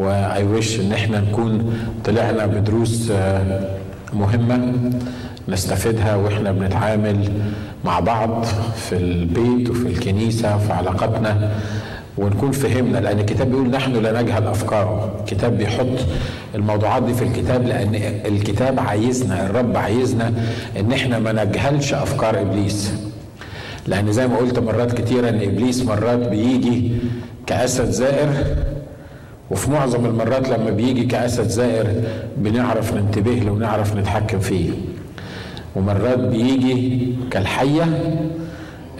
واي ويش إن إحنا نكون طلعنا بدروس آه، مهمة نستفيدها وإحنا بنتعامل مع بعض في البيت وفي الكنيسة في علاقاتنا ونكون فهمنا لأن الكتاب بيقول نحن لا نجهل افكاره الكتاب بيحط الموضوعات دي في الكتاب لأن الكتاب عايزنا الرب عايزنا إن إحنا ما نجهلش أفكار إبليس. لأن زي ما قلت مرات كتيرة إن إبليس مرات بيجي كأسد زائر وفي معظم المرات لما بيجي كأسد زائر بنعرف ننتبه له ونعرف نتحكم فيه. ومرات بيجي كالحية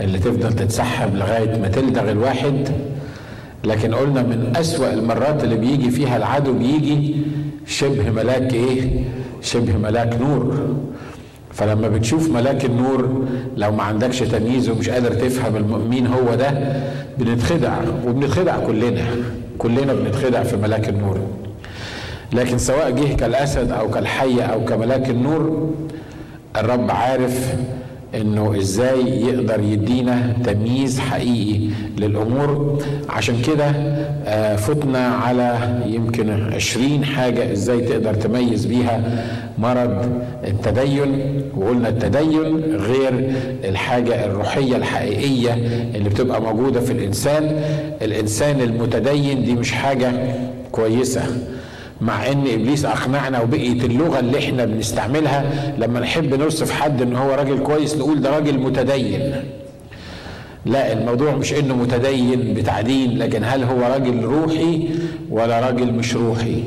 اللي تفضل تتسحب لغاية ما تلدغ الواحد. لكن قلنا من أسوأ المرات اللي بيجي فيها العدو بيجي شبه ملاك إيه؟ شبه ملاك نور. فلما بتشوف ملاك النور لو ما عندكش تمييز ومش قادر تفهم مين هو ده بنتخدع وبنتخدع كلنا. كلنا بنتخدع في ملاك النور. لكن سواء جه كالأسد أو كالحية أو كملاك النور الرب عارف إنه إزاي يقدر يدينا تمييز حقيقي للأمور. عشان كده آه، فتنا على يمكن عشرين حاجة إزاي تقدر تميز بيها مرض التدين. وقلنا التدين غير الحاجة الروحية الحقيقية اللي بتبقى موجودة في الإنسان. الإنسان المتدين دي مش حاجة كويسة. مع إن إبليس أقنعنا وبقيت اللغة اللي إحنا بنستعملها. لما نحب نوصف حد إن هو راجل كويس نقول ده راجل متدين. لا الموضوع مش إنه متدين بتعدين لكن هل هو راجل روحي ولا راجل مش روحي؟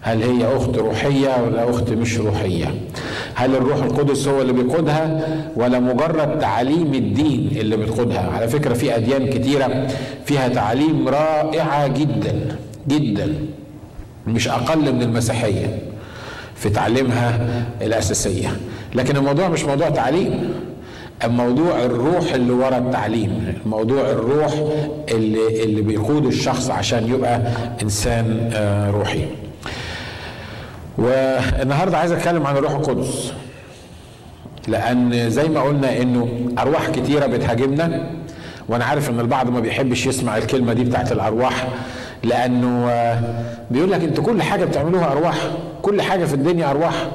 هل هي أخت روحية ولا أخت مش روحية؟ هل الروح القدس هو اللي بيقودها ولا مجرد تعاليم الدين اللي بتقودها؟ على فكرة في أديان كتيرة فيها تعاليم رائعة جدا جدا. مش أقل من المسيحية في تعليمها الأساسية. لكن الموضوع مش موضوع تعليم الموضوع الروح اللي ورا التعليم الموضوع الروح اللي اللي بيقود الشخص عشان يبقى إنسان آه، روحي. والنهاردة عايز أتكلم عن الروح القدس. لأن زي ما قلنا إنه أرواح كتيرة بتهاجمنا وأنا عارف إن البعض ما بيحبش يسمع الكلمة دي بتاعت الأرواح. لأنه آه، بيقول لك أنتوا كل حاجة بتعملوها أرواح. كل حاجة في الدنيا أرواح.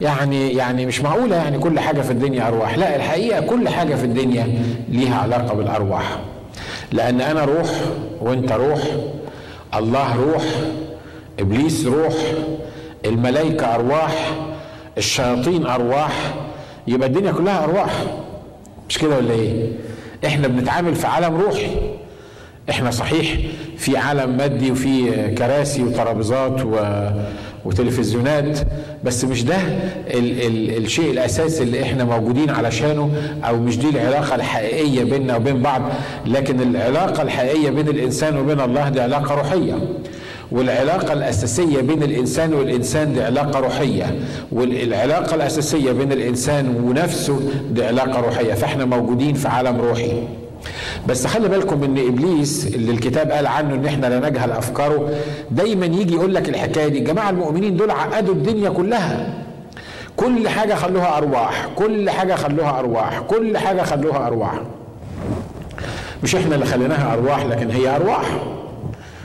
يعني يعني مش معقولة يعني كل حاجة في الدنيا أرواح. لا الحقيقة كل حاجة في الدنيا ليها علاقة بالأرواح. لأن أنا روح وأنت روح. الله روح. إبليس روح. الملائكة أرواح. الشياطين أرواح. يبقى الدنيا كلها أرواح. مش كده ولا إيه؟ إحنا بنتعامل في عالم روحي. إحنا صحيح في عالم مادي وفي كراسي وترابيزات و... وتلفزيونات بس مش ده ال... ال... الشيء الاساسي اللي إحنا موجودين علشانه أو مش دي العلاقة الحقيقية بيننا وبين بعض لكن العلاقة الحقيقية بين الإنسان وبين الله دي علاقة روحية والعلاقة الأساسية بين الإنسان والإنسان دي علاقة روحية والعلاقة الأساسية بين الإنسان ونفسه دي علاقة روحية فإحنا موجودين في عالم روحي. بس خلي بالكم إن إبليس اللي الكتاب قال عنه إن إحنا لا نجهل أفكاره دايما يجي يقول لك الحكاية دي الجماعه المؤمنين دول عقدوا الدنيا كلها. كل حاجة خلوها أرواح كل حاجة خلوها أرواح كل حاجة خلوها أرواح. مش إحنا اللي خليناها أرواح لكن هي أرواح.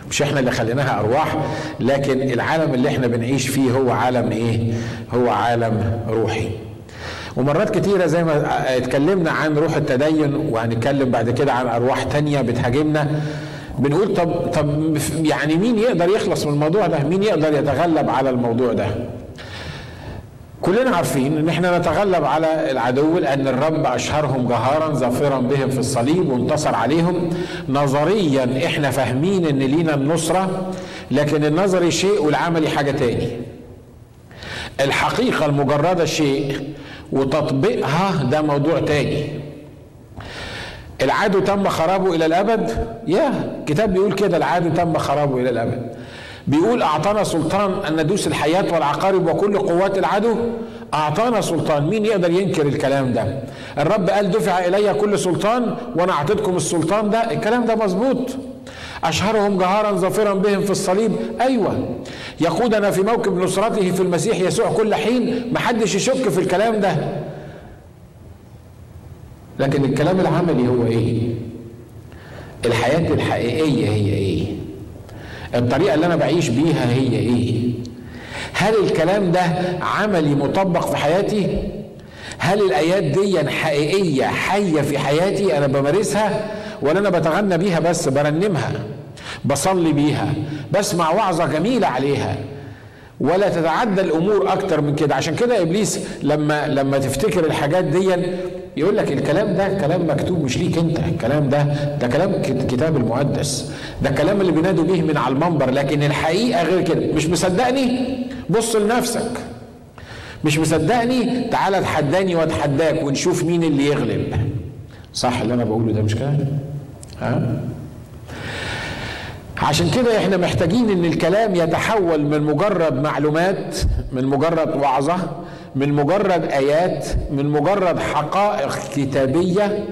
مش إحنا اللي خليناها أرواح لكن العالم اللي إحنا بنعيش فيه هو عالم إيه؟ هو عالم روحي. ومرات كتيرة زي ما اتكلمنا عن روح التدين وهنتكلم بعد كده عن أرواح تانية بتهاجمنا بنقول طب طب يعني مين يقدر يخلص من الموضوع ده؟ مين يقدر يتغلب على الموضوع ده؟ كلنا عارفين إن إحنا نتغلب على العدو لأن الرب أشهرهم جهارا ظافرا بهم في الصليب وانتصر عليهم نظريا إحنا فاهمين إن لينا النصرة لكن النظري شيء والعملي حاجة تاني الحقيقة المجردة شيء وتطبيقها ده موضوع تاني. العدو تم خرابه إلى الأبد؟ يا كتاب بيقول كده العدو تم خرابه إلى الأبد. بيقول أعطانا سلطان ان ندوس الحياة والعقارب وكل قوات العدو أعطانا سلطان. مين يقدر ينكر الكلام ده؟ الرب قال دفع إلي كل سلطان وأنا أعطيتكم السلطان ده. الكلام ده مظبوط. أشهرهم جهارا ظافرا بهم في الصليب. أيوة. يقودنا في موكب نصرته في المسيح يسوع كل حين. محدش يشك في الكلام ده. لكن الكلام العملي هو إيه؟ الحياة الحقيقية هي إيه؟ الطريقة اللي أنا بعيش بيها هي إيه؟ هل الكلام ده عملي مطبق في حياتي؟ هل الآيات دي حقيقية حية في حياتي أنا بمارسها ولا أنا بتغنى بيها بس برنمها؟ بصلي بيها بسمع وعظة جميلة عليها. ولا تتعدى الأمور أكتر من كده. عشان كده إبليس لما لما تفتكر الحاجات دي يقول لك الكلام ده كلام مكتوب مش ليك أنت. الكلام ده ده كلام الكتاب المقدس. ده الكلام اللي بينادوا به من على المنبر. لكن الحقيقة غير كده. مش مصدقني؟ بص لنفسك. مش مصدقني؟ تعالى اتحداني واتحداك ونشوف مين اللي يغلب. صح اللي أنا بقوله ده مش كده؟ ها؟ عشان كده إحنا محتاجين ان الكلام يتحول من مجرد معلومات من مجرد وعظة من مجرد آيات من مجرد حقائق كتابية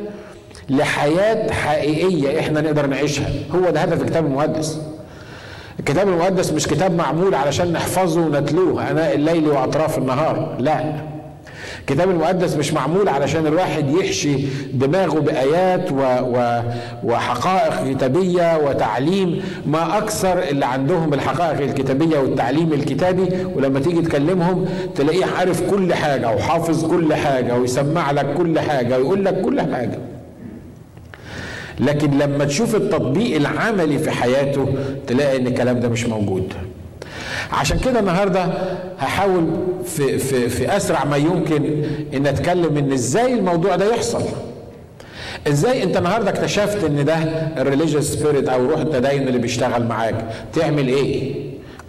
لحياة حقيقية إحنا نقدر نعيشها. هو ده هدف الكتاب المقدس. الكتاب المقدس مش كتاب معمول علشان نحفظه ونتلوه أناء الليل وأطراف النهار لا. الكتاب المقدس مش معمول علشان الواحد يحشي دماغه بآيات و و وحقائق كتابية وتعليم ما أكثر اللي عندهم الحقائق الكتابية والتعليم الكتابي. ولما تيجي تكلمهم تلاقيه عارف كل حاجة وحافظ كل حاجة ويسمع لك كل حاجة ويقول لك كل حاجة. لكن لما تشوف التطبيق العملي في حياته تلاقي إن الكلام ده مش موجود. عشان كده النهارده هحاول في في في أسرع ما يمكن إن أتكلم إن إزاي الموضوع ده يحصل. إزاي أنت النهارده اكتشفت إن ده الريليجيوس سبيريت أو روح التدين اللي بيشتغل معاك؟ تعمل إيه؟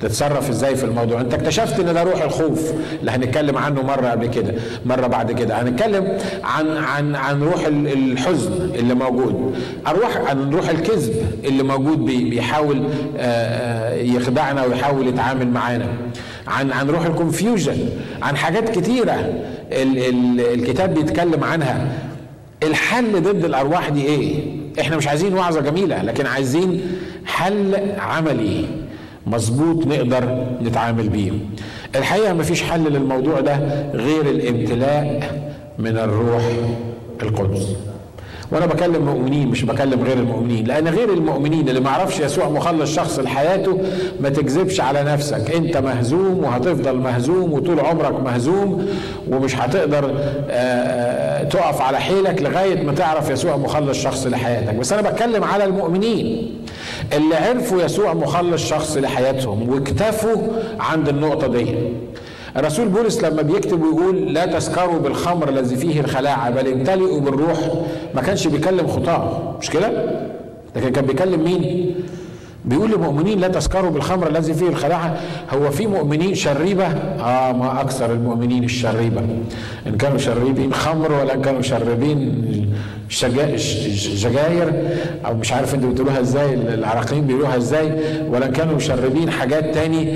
تتصرف إزاي في الموضوع؟ انت اكتشفت ان ده روح الخوف اللي هنتكلم عنه مرة قبل كده مرة بعد كده. هنتكلم عن عن عن روح الحزن اللي موجود أروح عن روح الكذب اللي موجود بيحاول يخدعنا ويحاول يتعامل معانا. عن عن روح الكونفيوجن عن حاجات كتيرة الكتاب بيتكلم عنها. الحل ضد الأرواح دي إيه؟ إحنا مش عايزين وعظة جميلة لكن عايزين حل عملي. مظبوط نقدر نتعامل بيه. الحقيقة مفيش حل للموضوع ده غير الامتلاء من الروح القدس. وأنا بكلم مؤمنين مش بكلم غير المؤمنين لأن غير المؤمنين اللي ما يعرفش يسوع مخلص شخص لحياته ما تكذبش على نفسك. أنت مهزوم وهتفضل مهزوم وطول عمرك مهزوم ومش هتقدر تقف على حيلك لغاية ما تعرف يسوع مخلص شخص لحياتك. بس أنا بتكلم على المؤمنين اللي عرفوا يسوع مخلص شخص لحياتهم واكتفوا عند النقطة دي. الرسول بولس لما بيكتب ويقول لا تسكروا بالخمر الذي فيه الخلاعة بل امتلئوا بالروح ما كانش بيكلم خطاة مش كده؟ لكن كان بيكلم مين؟ بيقول للمؤمنين لا تسكروا بالخمر الذي فيه الخلاعة. هو في مؤمنين شريبة؟ آه ما أكثر المؤمنين الشريبة. إن كانوا شريبين خمر ولا إن كانوا شربين ججاير أو مش عارف أنتوا بتقولوها إزاي العراقيين بيقولوها إزاي ولا إن كانوا مشربين حاجات تاني.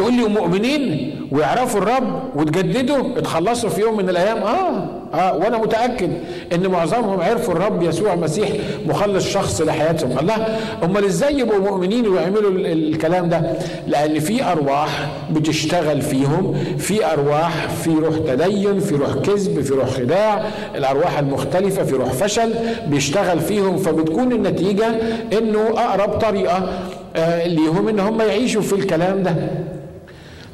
تقول لي مؤمنين ويعرفوا الرب وتجددوا اتخلصوا في يوم من الأيام؟ آه آه وأنا متأكد إن معظمهم عرفوا الرب يسوع المسيح مخلص شخص لحياتهم. الله أمال إزاي يبقوا مؤمنين ويعملوا الكلام ده؟ لأن في أرواح بتشتغل فيهم في أرواح في روح تدين في روح كذب في روح خداع الأرواح المختلفة في روح فشل بيشتغل فيهم. فبتكون النتيجة إنه أقرب طريقة آه ليهم إن هم يعيشوا في الكلام ده.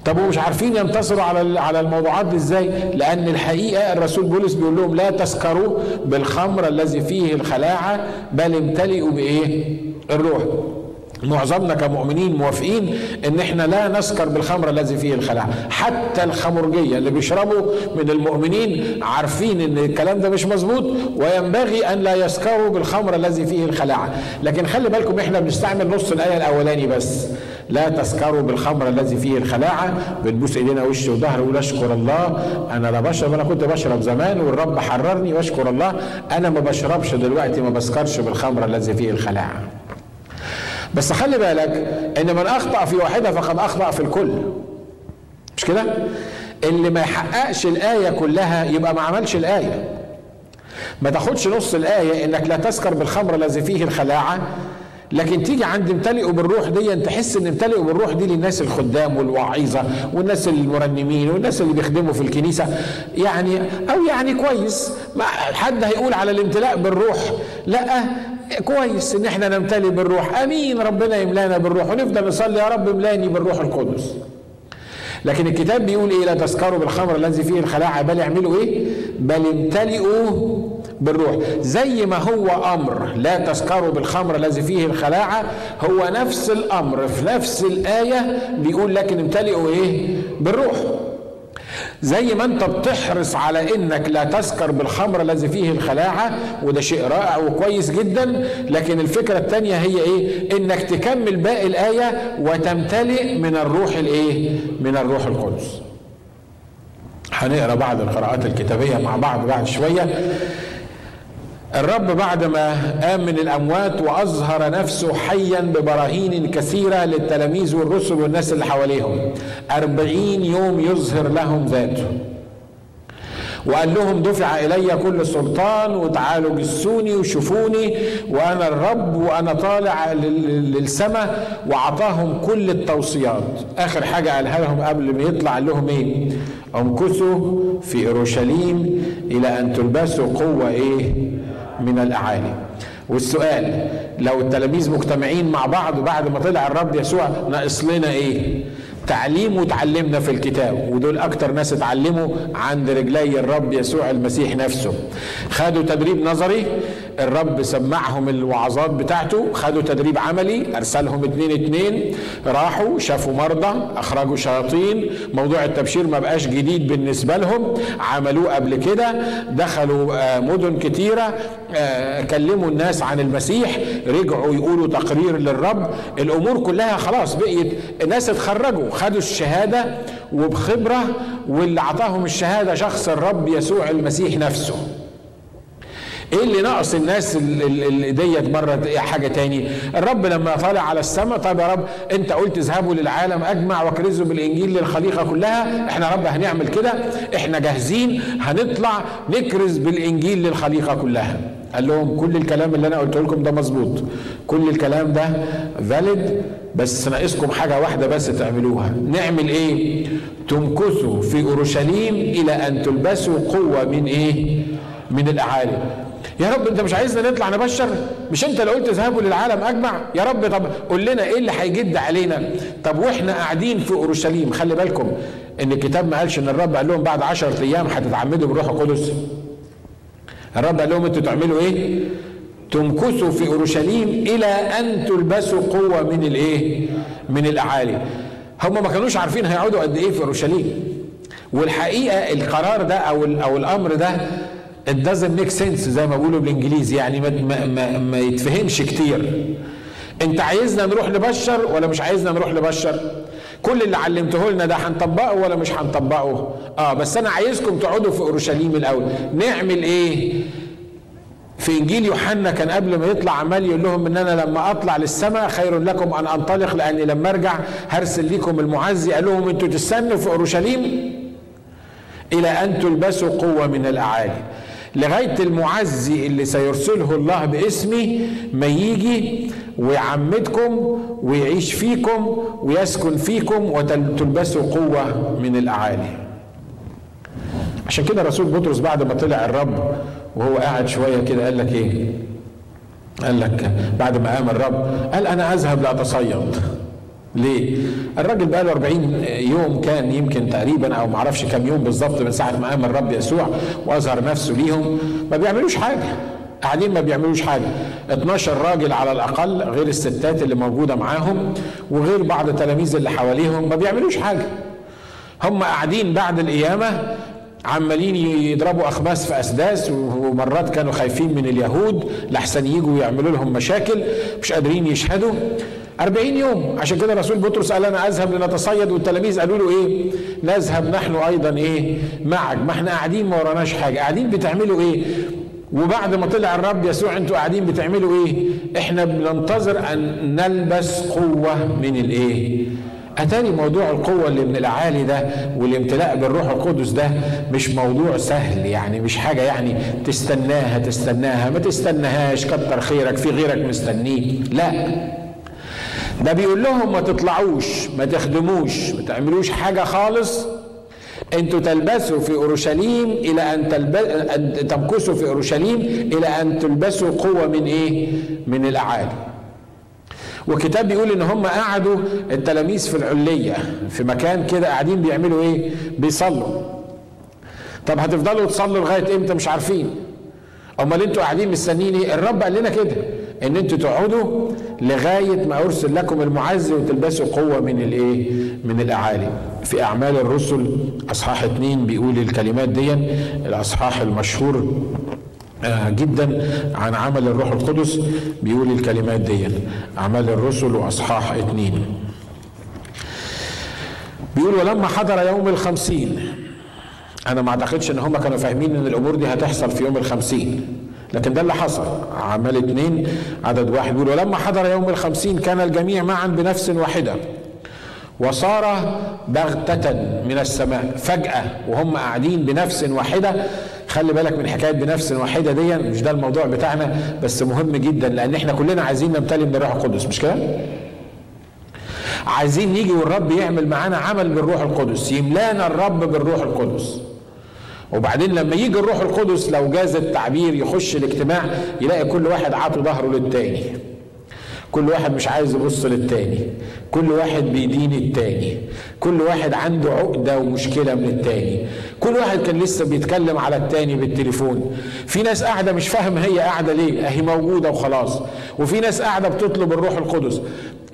طب ومش عارفين ينتصروا على على الموضوعات دي إزاي؟ لأن الحقيقة الرسول بولس بيقول لهم لا تسكروا بالخمر الذي فيه الخلاعة بل امتلئوا بإيه؟ الروح. معظمنا كمؤمنين موافقين إن إحنا لا نسكر بالخمر الذي فيه الخلاعه، حتى الخمرجية اللي بيشربوا من المؤمنين عارفين إن الكلام ده مش مظبوط وينبغي أن لا يسكروا بالخمر الذي فيه الخلاعه، لكن خلي بالكم إحنا بنستعمل نص الآية الأولاني بس. لا تسكروا بالخمر الذي فيه الخلاعة بنبوس إيدينا وش وظهر ونقول أشكر الله. أنا لا بشرب أنا كنت بشرب زمان والرب حررني وأشكر الله. أنا ما بشربش دلوقتي ما بسكرش بالخمر الذي فيه الخلاعة بس خلي بالك إن من أخطأ في واحدة فقد أخطأ في الكل. مش كده؟ اللي ما يحققش الآية كلها يبقى ما عملش الآية. ما تاخدش نص الآية إنك لا تسكر بالخمر الذي فيه الخلاعة لكن تيجي عند امتلئوا بالروح دي تحس إن امتلئوا بالروح دي للناس الخدام والوعيظه والناس المرنمين والناس اللي بيخدموا في الكنيسة. يعني أو يعني كويس ما حد هيقول على الامتلاء بالروح. لأ كويس إن إحنا نمتلي بالروح. آمين. ربنا يملأنا بالروح. ونفضل نصلي يا رب املاني بالروح القدس. لكن الكتاب بيقول إيه؟ لا تسكروا بالخمر الذي فيه الخلاعه بل اعملوا إيه؟ بل امتلئوا بالروح. زي ما هو أمر لا تسكروا بالخمر الذي فيه الخلاعه هو نفس الأمر. في نفس الآية بيقول لكن امتلئوا إيه؟ بالروح. زي ما انت بتحرص على انك لا تسكر بالخمر الذي فيه الخلاعة وده شيء رائع وكويس جدا. لكن الفكرة الثانية هي إيه؟ إنك تكمل باقي الآية وتمتلئ من الروح الإيه؟ من الروح القدس. هنقرأ بعض القراءات الكتابية مع بعض بعد شوية. الرب بعد ما قام من الأموات وأظهر نفسه حيا ببراهين كثيرة للتلاميذ والرسل والناس اللي حواليهم أربعين يوم يظهر لهم ذاته. وقال لهم دفع إلي كل سلطان وتعالوا جسوني وشوفوني وأنا الرب وأنا طالع للسماء وأعطاهم كل التوصيات. آخر حاجة قالها لهم قبل ما يطلع قال لهم إيه؟ امكثوا في أورشليم إلى أن تلبسوا قوة إيه؟ من الأعالي. والسؤال لو التلاميذ مجتمعين مع بعض بعد ما طلع الرب يسوع ناقص لنا إيه؟ تعليم وتعلمنا في الكتاب. ودول أكتر ناس اتعلموا عند رجلي الرب يسوع المسيح نفسه. خدوا تدريب نظري الرب سمعهم الوعظات بتاعته خدوا تدريب عملي أرسلهم اتنين اتنين راحوا شافوا مرضى أخرجوا شياطين موضوع التبشير ما بقاش جديد بالنسبة لهم عملوه قبل كده دخلوا آه، مدن كتيرة آه، كلموا الناس عن المسيح رجعوا يقولوا تقرير للرب الأمور كلها خلاص بقيت الناس اتخرجوا خدوا الشهادة وبخبرة واللي أعطاهم الشهادة شخص الرب يسوع المسيح نفسه. إيه اللي ناقص الناس اللي ديت مرة حاجة تاني؟ الرب لما طالع على السماء طب يا رب انت قلت اذهبوا للعالم اجمع واكرزوا بالانجيل للخليقة كلها إحنا رب هنعمل كده إحنا جاهزين هنطلع نكرز بالانجيل للخليقة كلها. قال لهم كل الكلام اللي أنا قلت لكم ده مظبوط. كل الكلام ده فاليد بس ناقصكم حاجة واحدة بس تعملوها. نعمل إيه؟ تمكثوا في اورشليم إلى أن تلبسوا قوة من إيه؟ من الأعالي. يا رب انت مش عايزنا نطلع نبشر؟ مش انت اللي قلت اذهبوا للعالم اجمع؟ يا رب. طب قول لنا إيه اللي هيجد علينا؟ طب وإحنا قاعدين في اورشليم خلي بالكم ان الكتاب ما قالش ان الرب قال لهم بعد عشرة أيام هتتعمدوا بالروح القدس. الرب قال لهم أنتوا تعملوا إيه؟ تمكثوا في اورشليم إلى أن تلبسوا قوة من الايه؟ من الأعالي. هم ما كانوش عارفين هيقعدوا قد إيه في اورشليم. والحقيقة القرار ده أو أو الأمر ده it doesn't make sense زي ما بيقولوا بالإنجليزي يعني ما, ما, ما, ما يتفهمش كتير. أنت عايزنا نروح نبشر ولا مش عايزنا نروح نبشر؟ كل اللي علمته لنا ده هنطبقه ولا مش هنطبقه؟ آه بس أنا عايزكم تقعدوا في أورشليم الأول. نعمل إيه؟ في إنجيل يوحنا كان قبل ما يطلع عمال يقول لهم إن أنا لما أطلع للسماء خير لكم أن أنطلق لأني لما أرجع. هرسل لكم المعزي. قال لهم أنتوا تستنوا في أورشليم إلى أن تلبسوا قوة من الأعالي. لغاية المعزي اللي سيرسله الله باسمي ما يجي ويعمدكم ويعيش فيكم ويسكن فيكم وتلبسوا قوة من الأعالي. عشان كده رسول بطرس بعد ما طلع الرب وهو قاعد شوية كده قال لك إيه؟ قال لك بعد ما قام الرب قال أنا أذهب لاتصيد ليه؟ الراجل بقى له 40 يوم كان يمكن تقريبا أو ما أعرفش كام يوم بالظبط من ساعة ما قام الرب يسوع وأظهر نفسه ليهم ما بيعملوش حاجة. قاعدين ما بيعملوش حاجة. 12 راجل على الأقل غير الستات اللي موجودة معاهم وغير بعض التلاميذ اللي حواليهم ما بيعملوش حاجة. هم قاعدين بعد القيامة عمالين يضربوا أخماس في أسداس ومرات كانوا خايفين من اليهود لحسن يجوا يعملوا لهم مشاكل مش قادرين يشهدوا. أربعين يوم. عشان كده رسول بطرس قال أنا أذهب لنتصيد والتلاميذ قالوا له إيه؟ نذهب نحن أيضا إيه؟ معك. ما إحنا قاعدين ما وراناش حاجة. قاعدين بتعملوا إيه؟ وبعد ما طلع الرب يسوع أنتوا قاعدين بتعملوا إيه؟ إحنا بننتظر أن نلبس قوة من الإيه؟ أتاني موضوع القوة اللي من الاعالي ده والامتلاء بالروح القدس ده مش موضوع سهل يعني مش حاجة يعني تستناها تستناها ما تستناهاش كتر خيرك في غيرك مستنيه لا. ده بيقول لهم ما تطلعوش ما تخدموش ما تعملوش حاجة خالص أنتوا تلبسوا في أورشليم إلى أن, تلب... أن تمكثوا في أورشليم إلى أن تلبسوا قوة من إيه؟ من الأعالي. والكتاب بيقول إن هم قعدوا التلاميذ في العلية في مكان كده قاعدين بيعملوا إيه؟ بيصلوا. طب هتفضلوا تصلوا لغاية إمتى مش عارفين. أمال أنتوا قاعدين مستنيين إيه؟ الرب قال لنا كده ان أنتوا تقعدوا لغاية ما ارسل لكم المعز وتلبسوا قوة من الايه؟ من الاعالي. في اعمال الرسل اصحاح اتنين بيقول الكلمات دي الاصحاح المشهور آه جدا عن عمل الروح القدس بيقول الكلمات دي اعمال الرسل واصحاح اتنين بيقول ولما حضر يوم الخمسين أنا ما اعتقدش ان هم كانوا فاهمين ان الأمور دي هتحصل في يوم الخمسين لكن ده اللي حصل. عمل اتنين عدد واحد بيقول ولما حضر يوم الخمسين كان الجميع معا بنفس واحدة. وصار بغتة من السماء فجأة وهم قاعدين بنفس واحدة. خلي بالك من حكاية بنفس واحدة دي مش ده الموضوع بتاعنا بس مهم جدا لأن إحنا كلنا عايزين نمتلي من الروح القدس مش كده؟ عايزين نيجي والرب يعمل معانا عمل بالروح القدس يملانا الرب بالروح القدس. وبعدين لما يجي الروح القدس لو جاز التعبير يخش الاجتماع يلاقي كل واحد عاطي ظهره للتاني. كل واحد مش عايز يبص للتاني. كل واحد بيدين التاني. كل واحد عنده عقدة ومشكلة من التاني. كل واحد كان لسه بيتكلم على التاني بالتليفون. في ناس قاعدة مش فاهم هي قاعدة ليه. أهي موجودة وخلاص. وفي ناس قاعدة بتطلب الروح القدس.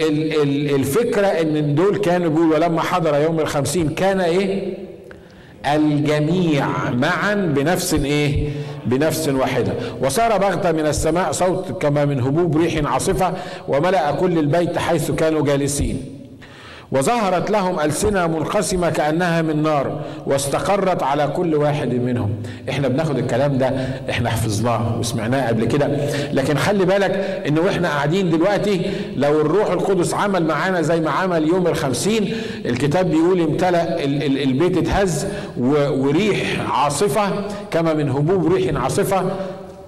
الفكرة إن دول كانوا بيقولوا لما حضر يوم الخمسين كان إيه؟ الجميع معا بنفس إيه؟ بنفس واحدة. وصار بغتة من السماء صوت كما من هبوب ريح عاصفة وملأ كل البيت حيث كانوا جالسين. وظهرت لهم ألسنة منقسمة كأنها من نار واستقرت على كل واحد منهم. إحنا بناخد الكلام ده إحنا حفظناه وسمعناه قبل كده. لكن خلي بالك إن وإحنا قاعدين دلوقتي لو الروح القدس عمل معانا زي ما عمل يوم الخمسين الكتاب بيقول امتلأ البيت اتهز وريح عاصفة كما من هبوب ريح عاصفة.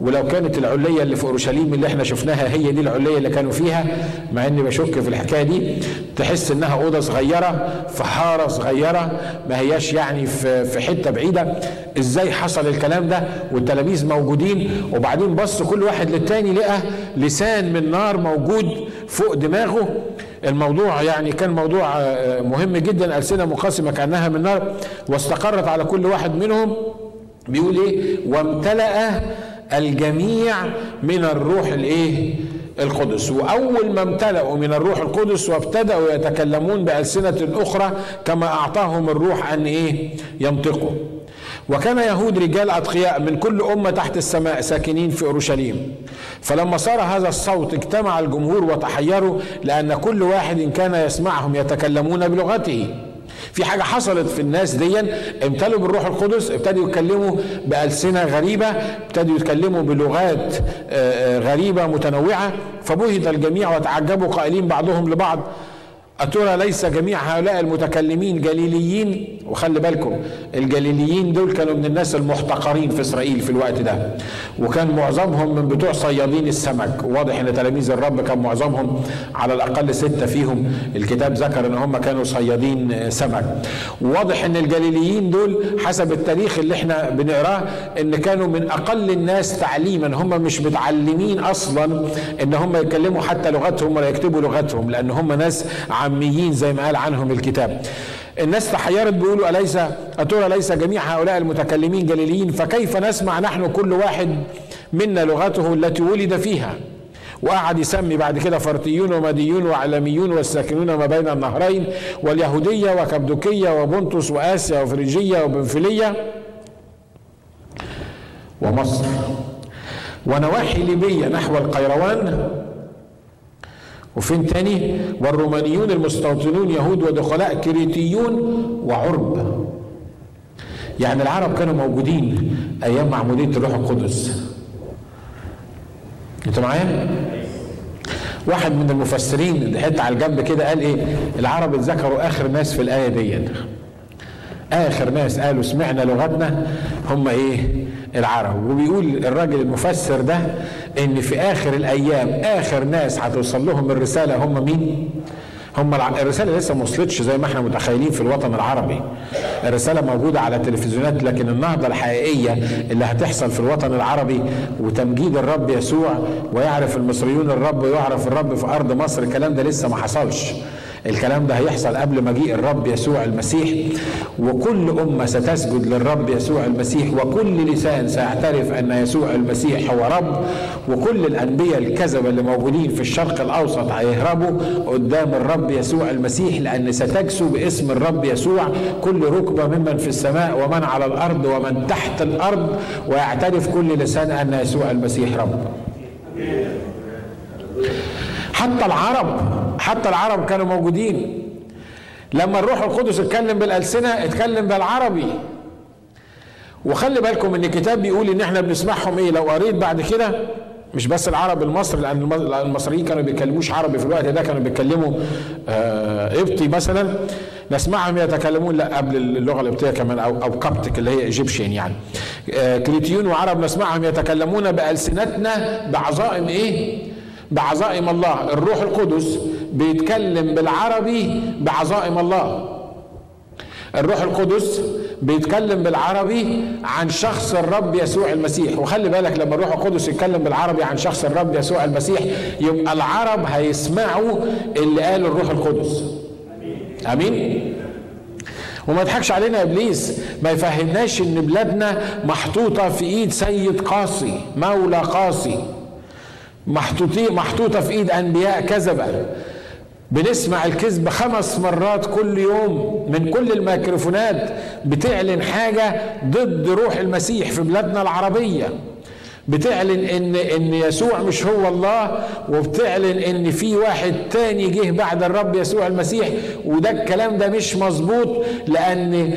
ولو كانت العليه اللي في أورشليم اللي إحنا شفناها هي دي العليه اللي كانوا فيها مع إني بشك في الحكاية دي تحس إنها أوضة صغيرة في حاره صغيرة ما هياش يعني في في حتة بعيدة. إزاي حصل الكلام ده؟ والتلاميذ موجودين وبعدين بص كل واحد للتاني لقى لسان من نار موجود فوق دماغه. الموضوع يعني كان موضوع مهم جدا ألسنة منقسمة كأنها من نار واستقرت على كل واحد منهم. بيقول إيه؟ وامتلأ الجميع من الروح الإيه؟ القدس. وأول ما امتلأوا من الروح القدس وابتدأوا يتكلمون بألسنة أخرى كما أعطاهم الروح أن إيه؟ ينطقوا. وكان يهود رجال أتقياء من كل أمة تحت السماء ساكنين في أورشليم. فلما صار هذا الصوت اجتمع الجمهور وتحيروا لأن كل واحد كان يسمعهم يتكلمون بلغته. في حاجة حصلت في الناس دي امتلوا بالروح القدس ابتدوا يتكلموا بألسنة غريبة ابتدوا يتكلموا بلغات غريبة متنوعة فبهت الجميع وتعجبوا قائلين بعضهم لبعض. أترى ليس جميع هؤلاء المتكلمين جليليين؟ وخلي بالكم الجليليين دول كانوا من الناس المحتقرين في إسرائيل في الوقت ده. وكان معظمهم من بتوع صيادين السمك. واضح إن تلاميذ الرب كان معظمهم على الأقل ستة فيهم. الكتاب ذكر إن هم كانوا صيادين سمك. واضح إن الجليليين دول حسب التاريخ اللي إحنا بنقراه إن كانوا من أقل الناس تعليما. هم مش متعلمين أصلا إن هم يتكلموا حتى لغتهم ولا يكتبوا لغتهم لأن هم ناس عاميين زي ما قال عنهم الكتاب. الناس تحيرت بيقولوا أليس أترى ليس جميع هؤلاء المتكلمين جليليين؟ فكيف نسمع نحن كل واحد منا لغته التي ولد فيها؟ وقعد يسمي بعد كده فرطيون ومديون وعلميون والساكنون ما بين النهرين واليهودية وكبدوكية وبنطس وآسيا وفريجية وبنفلية ومصر. ونواحي ليبية نحو القيروان وفين تاني؟ والرومانيون المستوطنون يهود ودخلاء كريتيون وعرب. يعني العرب كانوا موجودين أيام معمودية الروح القدس. أنتوا معايا؟ واحد من المفسرين حتة على الجنب كده قال إيه؟ العرب اتذكروا آخر ناس في الآية دي آخر ناس قالوا سمعنا لغتنا. هم إيه؟ العرب. وبيقول الراجل المفسر ده إن في آخر الأيام آخر ناس هتوصل لهم الرسالة هم مين؟ هم الرسالة لسه ما وصلتش زي ما إحنا متخيلين في الوطن العربي. الرسالة موجودة على التلفزيونات لكن النهضة الحقيقية اللي هتحصل في الوطن العربي وتمجيد الرب يسوع ويعرف المصريون الرب ويعرف الرب في أرض مصر الكلام ده لسه ما حصلش. الكلام ده هيحصل قبل مجيء الرب يسوع المسيح. وكل أمة ستسجد للرب يسوع المسيح وكل لسان سيعترف أن يسوع المسيح هو رب. وكل الأنبياء الكذبة اللي موجودين في الشرق الأوسط هيهربوا قدام الرب يسوع المسيح لأن ستجسو باسم الرب يسوع. كل ركبة ممن في السماء ومن على الأرض ومن تحت الأرض. ويعترف كل لسان أن يسوع المسيح رب. حتى العرب حتى العرب كانوا موجودين. لما الروح القدس اتكلم بالألسنة اتكلم بالعربي. وخلي بالكم إن الكتاب بيقول إن إحنا بنسمعهم إيه؟ لو قريت بعد كده مش بس العرب المصري لأن المصريين كانوا بيتكلموش عربي في الوقت ده كانوا بيتكلموا آه قبطي مثلا. نسمعهم يتكلمون لا قبل اللغة القبطية كمان أو أو Coptic اللي هي Egyptian يعني. آه كريتيون وعرب نسمعهم يتكلمون بألسنتنا بعظائم إيه؟ بعظائم الله. الروح القدس بيتكلم بالعربي بعظائم الله. الروح القدس بيتكلم بالعربي عن شخص الرب يسوع المسيح. وخلي بالك لما الروح القدس يتكلم بالعربي عن شخص الرب يسوع المسيح يبقى العرب هيسمعوا اللي قاله الروح القدس. آمين. وما يضحكش علينا إبليس ما يفهمناش إن بلادنا محطوطة في إيد سيد قاسي مولى قاسي. محطوطة في إيد أنبياء كذبة. بنسمع الكذب خمس مرات كل يوم من كل الميكروفونات بتعلن حاجة ضد روح المسيح في بلادنا العربية. بتعلن ان إن يسوع مش هو الله وبتعلن إن في واحد تاني جه بعد الرب يسوع المسيح وده الكلام ده مش مظبوط لأن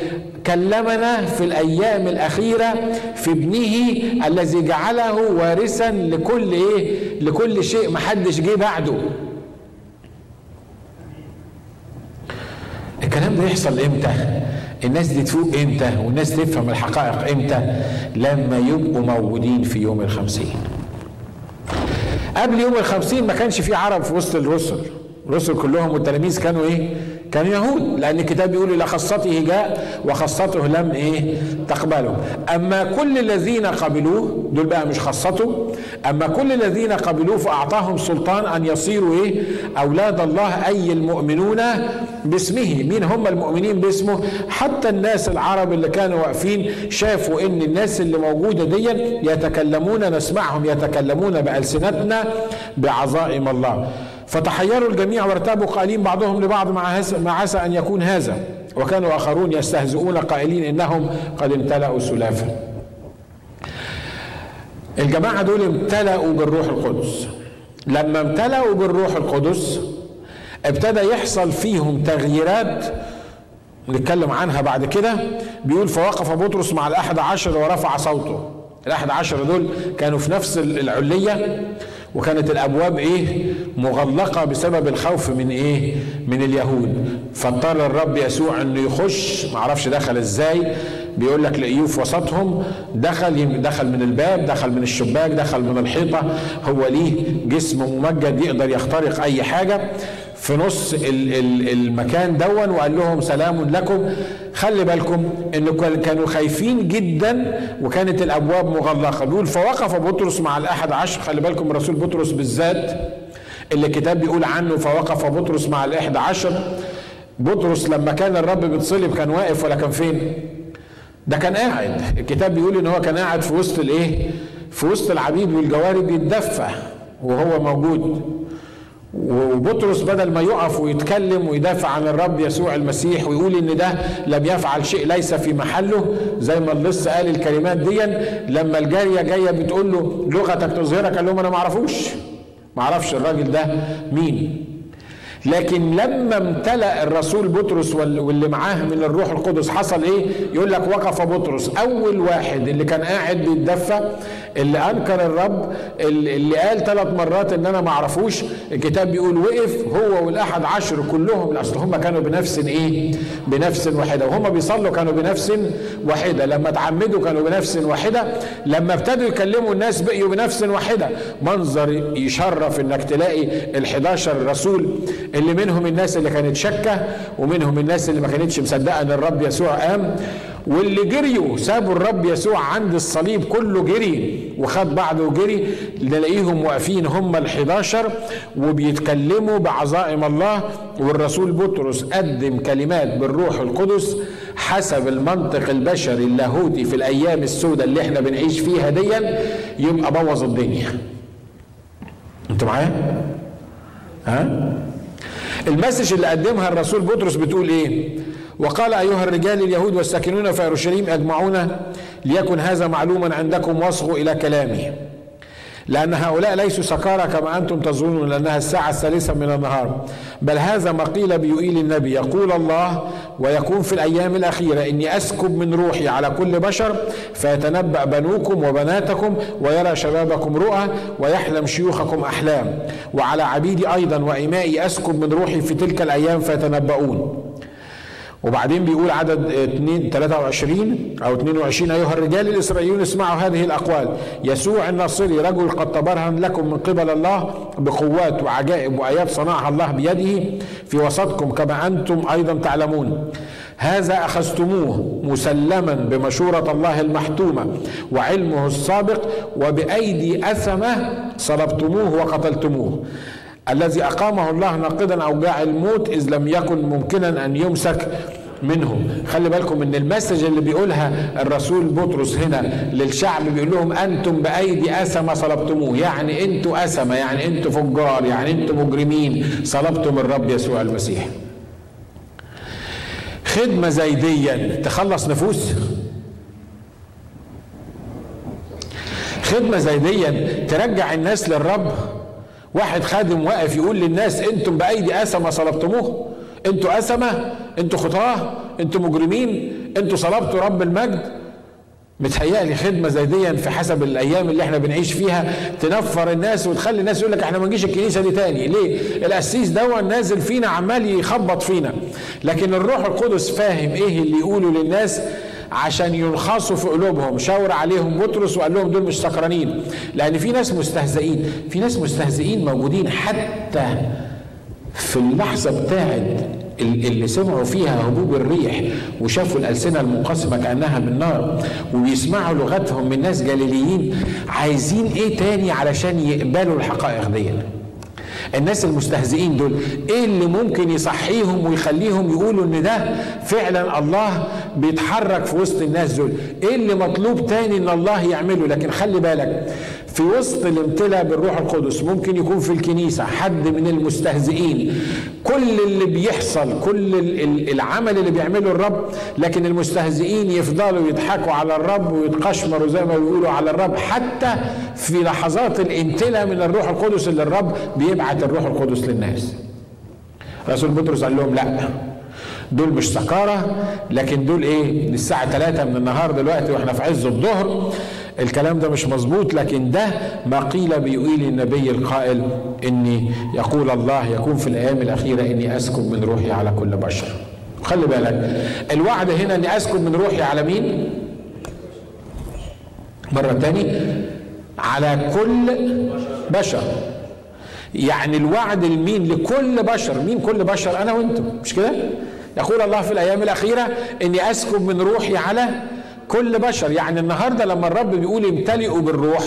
كلمنا في الأيام الأخيرة في ابنه الذي جعله وارثا لكل إيه؟ لكل شيء محدش جه بعده. الكلام ده يحصل إمتى؟ الناس دي تفوق إمتى؟ والناس تفهم الحقائق إمتى؟ لما يبقوا موجودين في يوم الخمسين. قبل يوم الخمسين ما كانش في عرب في وسط الرسل. الرسل كلهم والتلاميذ كانوا إيه؟ كانوا يهود لأن الكتاب بيقول إلى خاصته جاء وخاصته لم إيه؟ تقبله. أما كل الذين قبلوه دول بقى مش خاصته أما كل الذين قبلوه فأعطاهم سلطان أن يصيروا إيه؟ أولاد الله أي المؤمنون باسمه. مين هم المؤمنين باسمه؟ حتى الناس العرب اللي كانوا واقفين شافوا إن الناس اللي موجودة دي يتكلمون نسمعهم يتكلمون بألسنتنا بعظائم الله. فتحيروا الجميع وارتابوا قائلين بعضهم لبعض ما عسى أن يكون هذا. وكانوا آخرون يستهزئون قائلين إنهم قد امتلأوا سلافا الجماعة دول امتلأوا بالروح القدس. لما امتلأوا بالروح القدس ابتدى يحصل فيهم تغييرات. نتكلم عنها بعد كده. بيقول فوقف بطرس مع الأحد عشر ورفع صوته. الأحد عشر دول كانوا في نفس العلية وكانت الأبواب إيه؟ مغلقة بسبب الخوف من إيه؟ من اليهود. فاضطر الرب يسوع إنه يخش معرفش دخل إزاي بيقول لك لقيوه في وسطهم دخل دخل من الباب دخل من الشباك دخل من الحيطة هو ليه جسم ممجد يقدر يخترق أي حاجة. في نص المكان دون وقال لهم سلام لكم. خلي بالكم انه كانوا خايفين جدا وكانت الأبواب مغلقة. بيقول فوقف بطرس مع الأحد عشر. خلي بالكم رسول بطرس بالذات اللي الكتاب بيقول عنه فوقف بطرس مع الأحد عشر. بطرس لما كان الرب بيتصلب كان واقف ولا كان فين؟ ده كان قاعد. الكتاب بيقول إن هو كان قاعد في وسط الإيه؟ في وسط العبيد والجواري بيتدفى وهو موجود. وبطرس بدل ما يقف ويتكلم ويدافع عن الرب يسوع المسيح ويقول إن ده لم يفعل شيء ليس في محله زي ما اللص قال الكلمات دي لما الجارية جاية بتقول له لغتك تظهرك. قال لهم أنا ما أعرفوش. ما أعرفش الراجل ده مين. لكن لما امتلأ الرسول بطرس واللي معاه من الروح القدس حصل إيه؟ يقول لك وقف بطرس. أول واحد اللي كان قاعد بيتدفى اللي أنكر الرب اللي قال ثلاث مرات إن أنا ما أعرفوش الكتاب بيقول وقف هو والأحد عشر كلهم اصل هم كانوا بنفس إيه؟ بنفس واحدة. وهم بيصلوا كانوا بنفس واحدة. لما تعمدوا كانوا بنفس واحدة. لما ابتدوا يكلموا الناس بقيوا بنفس واحدة. منظر يشرف إنك تلاقي ال11 رسول اللي منهم الناس اللي كانت شكه ومنهم الناس اللي ما كانتش مصدقة إن الرب يسوع قام. واللي جريوا سابوا الرب يسوع عند الصليب كله جري وخد بعضه وجري. نلاقيهم واقفين هم الحداشر وبيتكلموا بعظائم الله. والرسول بطرس قدم كلمات بالروح القدس حسب المنطق البشري اللاهوتي في الأيام السوداء اللي إحنا بنعيش فيها ديا. يبقى بوظ الدنيا. أنتوا معايا؟ ها؟ المسج اللي قدمها الرسول بطرس بتقول إيه؟ وقال أيها الرجال اليهود والساكنون في أورشليم أجمعون ليكن هذا معلوما عندكم واصغوا إلى كلامي لأن هؤلاء ليسوا سكارى كما أنتم تظنون لأنها الساعة الثالثة من النهار. بل هذا ما قيل بيوئيل النبي يقول الله ويكون في الأيام الأخيرة إني أسكب من روحي على كل بشر فيتنبأ بنوكم وبناتكم ويرى شبابكم رؤى ويحلم شيوخكم أحلام. وعلى عبيدي أيضا وإمائي أسكب من روحي في تلك الأيام فيتنبؤون. وبعدين بيقول عدد 2 23 أو 22 أيها الرجال الإسرائيليون اسمعوا هذه الأقوال. يسوع الناصري رجل قد تبرهن لكم من قبل الله بقوات وعجائب وايات صنعها الله بيده في وسطكم كما أنتم أيضا تعلمون. هذا أخذتموه مسلما بمشورة الله المحتومة وعلمه السابق وبأيدي أثمة صلبتموه وقتلتموه. الذي أقامه الله ناقدا أوجاع الموت إذ لم يكن ممكنا أن يمسك منهم. خلي بالكم إن المسج اللي بيقولها الرسول بطرس هنا للشعب بيقول لهم أنتم بأيدي اسمه صلبتموه. يعني أنتوا اسمه يعني أنتوا فجار يعني أنتوا مجرمين. صلبتم الرب يسوع المسيح. خدمة زي دي تخلص نفوس؟ خدمة زي دي ترجع الناس للرب؟ واحد خادم واقف يقول للناس أنتم بأيدي اسمه صلبتموه؟ أنتوا اسمه أنتوا خطاة؟ أنتوا مجرمين؟ أنتوا صلبتوا رب المجد؟ متهيألي خدمة زي دي في حسب الأيام اللي إحنا بنعيش فيها تنفر الناس وتخلي الناس يقول لك إحنا ما نجيش الكنيسة دي تاني، ليه؟ القسيس ده نازل فينا عمال يخبط فينا، لكن الروح القدس فاهم إيه اللي يقوله للناس؟ عشان ينخصوا في قلوبهم شاور عليهم بطرس وقال لهم دول مش سكرانين. لأن في ناس مستهزئين في ناس مستهزئين موجودين حتى في اللحظة بتاعت اللي سمعوا فيها هبوب الريح وشافوا الألسنة المنقسمة كأنها من نار وبيسمعوا لغتهم من ناس جليليين عايزين إيه تاني علشان يقبلوا الحقائق دي الناس المستهزئين دول إيه اللي ممكن يصحيهم ويخليهم يقولوا إن ده فعلا الله بيتحرك في وسط الناس دول؟ إيه اللي مطلوب تاني إن الله يعمله؟ لكن خلي بالك في وسط الامتلاء بالروح القدس ممكن يكون في الكنيسة حد من المستهزئين. كل اللي بيحصل كل العمل اللي بيعمله الرب لكن المستهزئين يفضلوا يضحكوا على الرب ويتقشمروا زي ما بيقولوا على الرب. حتى في لحظات الامتلاء من الروح القدس اللي الرب بيبعت الروح القدس للناس. رسول بطرس قال لهم لا دول مش سكارة لكن دول إيه؟ الساعة 3 من النهار دلوقتي وإحنا في عز الظهر. الكلام ده مش مظبوط لكن ده ما قيل بيقيل النبي القائل إني يقول الله يكون في الأيام الأخيرة إني اسكب من روحي على كل بشر. خلي بالك الوعد هنا إني اسكب من روحي على مين؟ مرة تاني على كل بشر. يعني الوعد لمين؟ لكل بشر. مين كل بشر؟ أنا وأنتم. مش كده؟ يقول الله في الأيام الأخيرة إني اسكب من روحي على كل بشر يعني النهارده لما الرب بيقول امتلئوا بالروح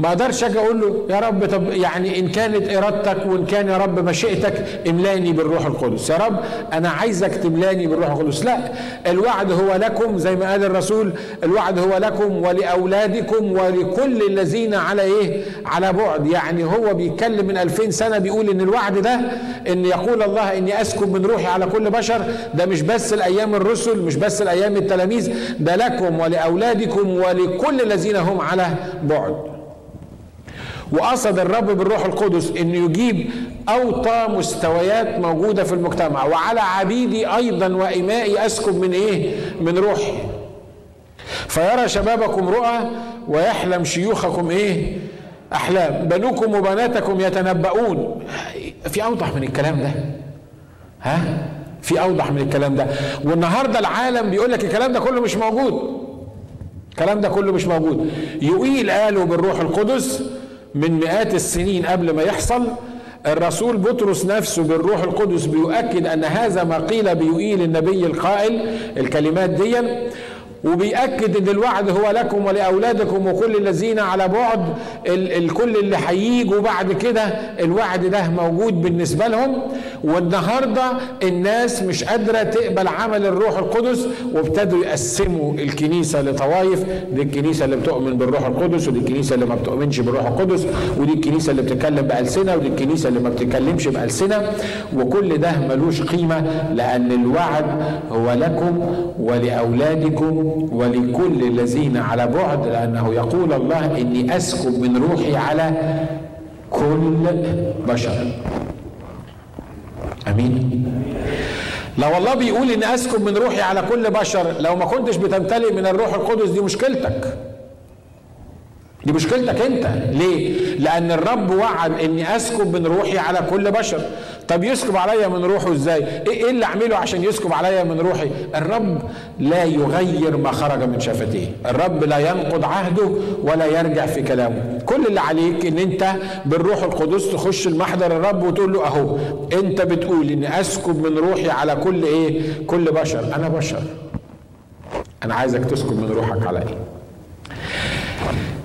ما أقدرش أجي أقول له يا رب طب يعني إن كانت إرادتك وإن كان يا رب مشيئتك املأني بالروح القدس. يا رب أنا عايزك تملأني بالروح القدس. لا الوعد هو لكم زي ما قال الرسول الوعد هو لكم ولأولادكم ولكل الذين على إيه؟ على بعد. يعني هو بيتكلم من 2000 سنة بيقول إن الوعد ده إن يقول الله إني اسكب من روحي على كل بشر ده مش بس الأيام الرسل مش بس الأيام التلاميذ ده لكم ولأولادكم ولكل الذين هم على بعد. وقصد الرب بالروح القدس إنه يجيب أوطى مستويات موجودة في المجتمع. وعلى عبيدي أيضا وإمائي أسكب من إيه؟ من روحي. فيرى شبابكم رؤى ويحلم شيوخكم إيه؟ أحلام. بنوكم وبناتكم يتنبؤون. في أوضح من الكلام ده؟ ها؟ في أوضح من الكلام ده. والنهاردة العالم بيقول لك الكلام ده كله مش موجود. الكلام ده كله مش موجود. يقيل قالوا بالروح القدس من مئات السنين قبل ما يحصل الرسول بطرس نفسه بالروح القدس بيؤكد أن هذا ما قيل بيقيل النبي القائل الكلمات دي وبيأكد إن الوعد هو لكم ولأولادكم وكل الذين على بعد الكل اللي هيجوا بعد كده الوعد ده موجود بالنسبة لهم. والنهاردة الناس مش قادرة تقبل عمل الروح القدس وابتدوا يقسموا الكنيسة لطوائف. دي الكنيسة اللي بتؤمن بالروح القدس ودي الكنيسة اللي ما بتؤمنش بالروح القدس ودي الكنيسة اللي بتتكلم بألسنة ودي الكنيسة اللي ما بتتكلمش بألسنة. وكل ده ملوش قيمة لأن الوعد هو لكم ولأولادكم ولكل الذين على بعد لأنه يقول الله إني أسكب من روحي على كل بشر. أمين. لو الله بيقول إني أسكب من روحي على كل بشر. لو ما كنتش بتمتلئ من الروح القدس دي مشكلتك. دي مشكلتك انت. ليه؟ لأن الرب وعد اني اسكب من روحي على كل بشر. طب يسكب عليا من روحه إزاي؟ إيه اللي اعمله عشان يسكب عليا من روحي؟ الرب لا يغير ما خرج من شفتيه. الرب لا ينقض عهده ولا يرجع في كلامه. كل اللي عليك ان انت بالروح القدس تخش المحضر الرب وتقول له أهو انت بتقول إني أسكب من روحي على كل إيه؟ كل بشر. أنا بشر. أنا عايزك تسكب من روحك على إيه؟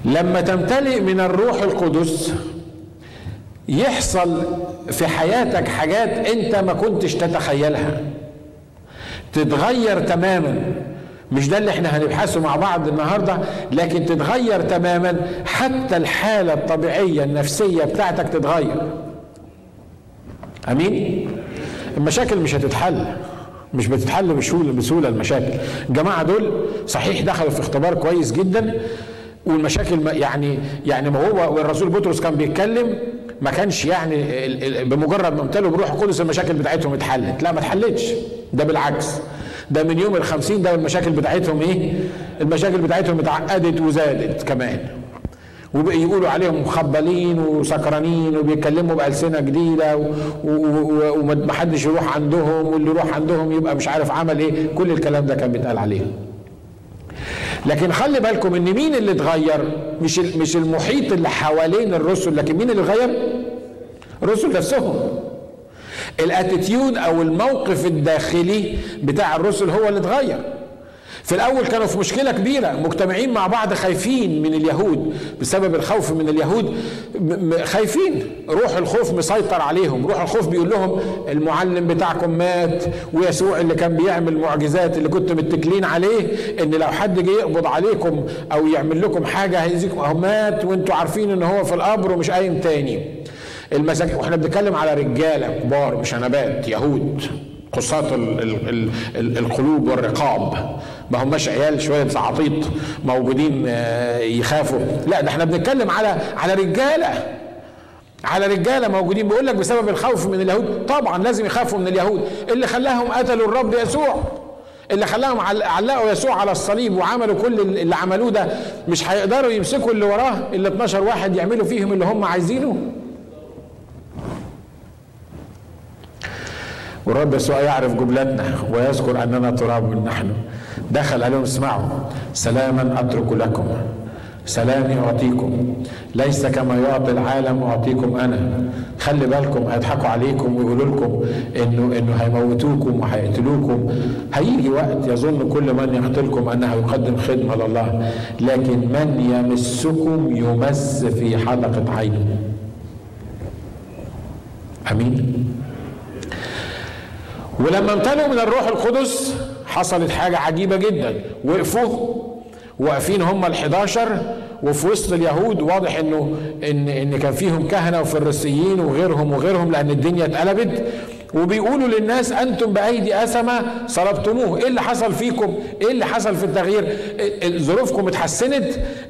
لما تمتلئ من الروح القدس يحصل في حياتك حاجات انت ما كنتش تتخيلها. تتغير تماما. مش ده اللي إحنا هنبحثه مع بعض النهارده لكن تتغير تماما. حتى الحالة الطبيعية النفسية بتاعتك تتغير. أمين؟ المشاكل مش هتتحل. مش بتتحل بسهولة المشاكل. الجماعه دول صحيح دخلوا في اختبار كويس جدا. والمشاكل يعني يعني ما هو والرسول بطرس كان بيتكلم ما كانش يعني بمجرد ما امتلوا بروح القدس المشاكل بتاعتهم اتحلت. لا ما اتحلتش. ده بالعكس. ده من يوم الخمسين ده المشاكل بتاعتهم إيه؟ المشاكل بتاعتهم اتعقدت وزادت كمان. وبقى يقولوا عليهم مخبلين وسكرانين وبيتكلموا بألسنة جديدة ومحدش يروح عندهم واللي يروح عندهم يبقى مش عارف عمل إيه. كل الكلام ده كان بيتقال عليهم لكن خلي بالكم إن مين اللي اتغير؟ مش مش المحيط اللي حوالين الرسل لكن مين اللي اتغير؟ الرسل نفسهم. الاتيتيود أو الموقف الداخلي بتاع الرسل هو اللي اتغير. في الأول كانوا في مشكلة كبيرة مجتمعين مع بعض خايفين من اليهود بسبب الخوف من اليهود. خايفين روح الخوف مسيطر عليهم روح الخوف بيقول لهم المعلم بتاعكم مات ويسوع اللي كان بيعمل معجزات اللي كنتوا متكلين عليه إن لو حد جه يقبض عليكم أو يعمل لكم حاجة هيزيكم أهو مات وأنتوا عارفين إن هو في القبر ومش قايم تاني. المساكين وإحنا بنتكلم على رجالة كبار مش نبات يهود. قصاة القلوب والرقاب. ما هماش عيال شوية زعاطيط موجودين يخافوا. لا ده إحنا بنتكلم على على رجالة. على رجالة موجودين. بيقول لك بسبب الخوف من اليهود. طبعا لازم يخافوا من اليهود. اللي خلاهم قتلوا الرب يسوع. اللي خلاهم علقوا يسوع على الصليب وعملوا كل اللي عملوه ده مش هيقدروا يمسكوا اللي وراه اللي 12 واحد يعملوا فيهم اللي هم عايزينه. والرب يسوع يعرف جملتنا ويذكر أننا تراب نحن. دخل عليهم اسمعوا. سلاما أترك لكم. سلامي أعطيكم. ليس كما يعطي العالم أعطيكم أنا. خلي بالكم هيضحكوا عليكم ويقولوا لكم انه إنه هيموتوكم وهيقتلوكم. هيجي وقت يظن كل من يقتلكم أنه يقدم خدمة لله لكن من يمسكم يمس في حلقة عينه أمين؟ ولما امتلوا من الروح القدس حصلت حاجة عجيبة جدا. وقفوا واقفين هم ال11 وفي وسط اليهود واضح إنه إن إن كان فيهم كهنة وفريسيين وغيرهم وغيرهم لأن الدنيا اتقلبت. وبيقولوا للناس أنتم بأيدي اسمه صلبتموه. إيه اللي حصل فيكم؟ إيه اللي حصل في التغيير؟ ظروفكم اتحسنت.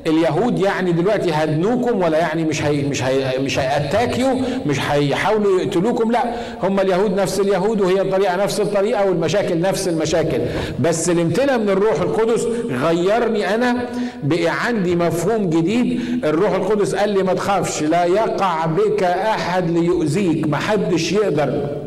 اليهود يعني دلوقتي هدنوكم ولا يعني مش هي مش هي مش هيأتاكيوا مش هيحاولوا يقتلوكم لا. هم اليهود نفس اليهود وهي الطريقة نفس الطريقة والمشاكل نفس المشاكل. بس الامتلاء من الروح القدس غيرني أنا بقي عندي مفهوم جديد. الروح القدس قال لي ما تخافش لا يقع بك أحد ليؤذيك محدش يقدر.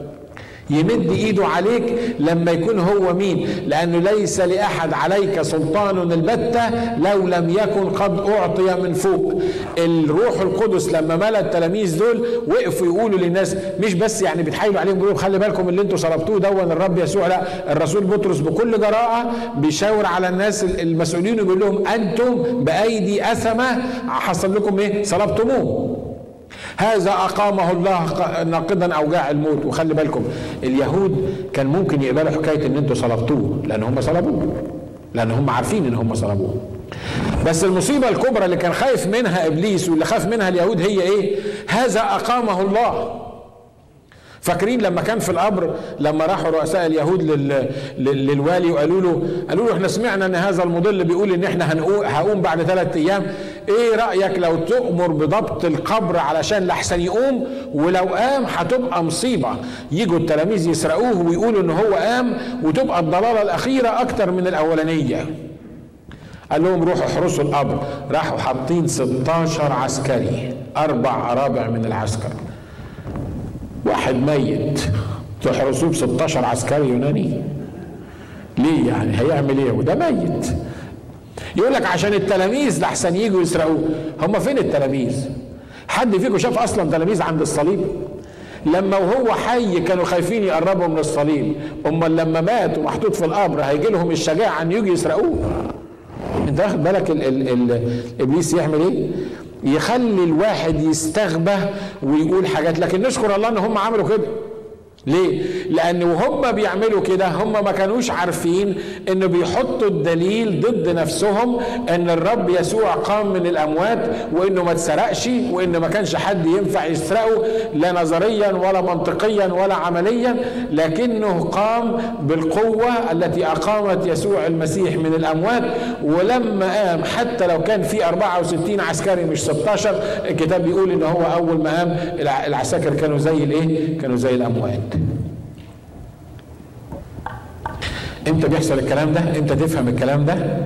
يمد إيده عليك لما يكون هو مين؟ لأنه ليس لأحد عليك سلطان البتة لو لم يكن قد أعطي من فوق. الروح القدس لما ملأ التلاميذ دول وقفوا يقولوا للناس مش بس يعني بيتحايلوا عليهم بيقولوا خلي بالكم اللي أنتوا صلبتوه دون الرب يسوع لا الرسول بطرس بكل جراءة بيشاور على الناس المسؤولين ويقول لهم أنتم بأيدي أثمة حصل لكم إيه؟ صلبتموه. هذا أقامه الله ناقضا أوجاع الموت. وخلي بالكم اليهود كان ممكن يقبلوا حكاية إن أنتوا صلبتوه لأن هم صلبوه. لأن هم عارفين إن هم صلبوه. بس المصيبة الكبرى اللي كان خايف منها إبليس واللي خاف منها اليهود هي إيه؟ هذا أقامه الله. فاكرين لما كان في القبر لما راحوا رؤساء اليهود لل... للوالي وقالوا له قالوا له إحنا سمعنا إن هذا المضل بيقول إن إحنا هنقوم هقوم بعد ثلاث أيام. إيه رأيك لو تؤمر بضبط القبر علشان لحسن يقوم؟ ولو قام هتبقى مصيبة. يجوا التلاميذ يسرقوه ويقولوا إن هو قام وتبقى الضلالة الأخيرة أكتر من الأولانية. قال لهم روحوا احرسوا القبر. راحوا حاطين 16 عسكري أربع ارابع من العسكر. واحد ميت. تحرسوه ب 16 عسكري يوناني. ليه يعني؟ هيعمل إيه؟ وده ميت. يقول لك عشان التلاميذ لحسن يجوا يسرقوه هم فين التلاميذ؟ حد فيكم شاف أصلا تلاميذ عند الصليب؟ لما وهو حي كانوا خايفين يقربوا من الصليب. امال لما مات ومحطوط في القبر هيجي لهم الشجاعة إن يجوا يسرقوه. أنت واخد بالك ال ال ال إبليس يعمل إيه؟ يخلي الواحد يستغبى ويقول حاجات لكن نشكر الله إن هم عملوا كده. ليه؟ لأن وهم بيعملوا كده هم ما كانوش عارفين إنه بيحطوا الدليل ضد نفسهم إن الرب يسوع قام من الأموات وإنه ما اتسرقش وإن ما كانش حد ينفع يسرقه لا نظريا ولا منطقيا ولا عمليا لكنه قام بالقوة التي أقامت يسوع المسيح من الأموات ولما قام حتى لو كان في 64 عسكري مش 16 الكتاب بيقول إن هو أول ما قام العساكر كانوا زي الإيه؟ كانوا زي الأموات إمتى بيحصل الكلام ده؟ إمتى تفهم الكلام ده؟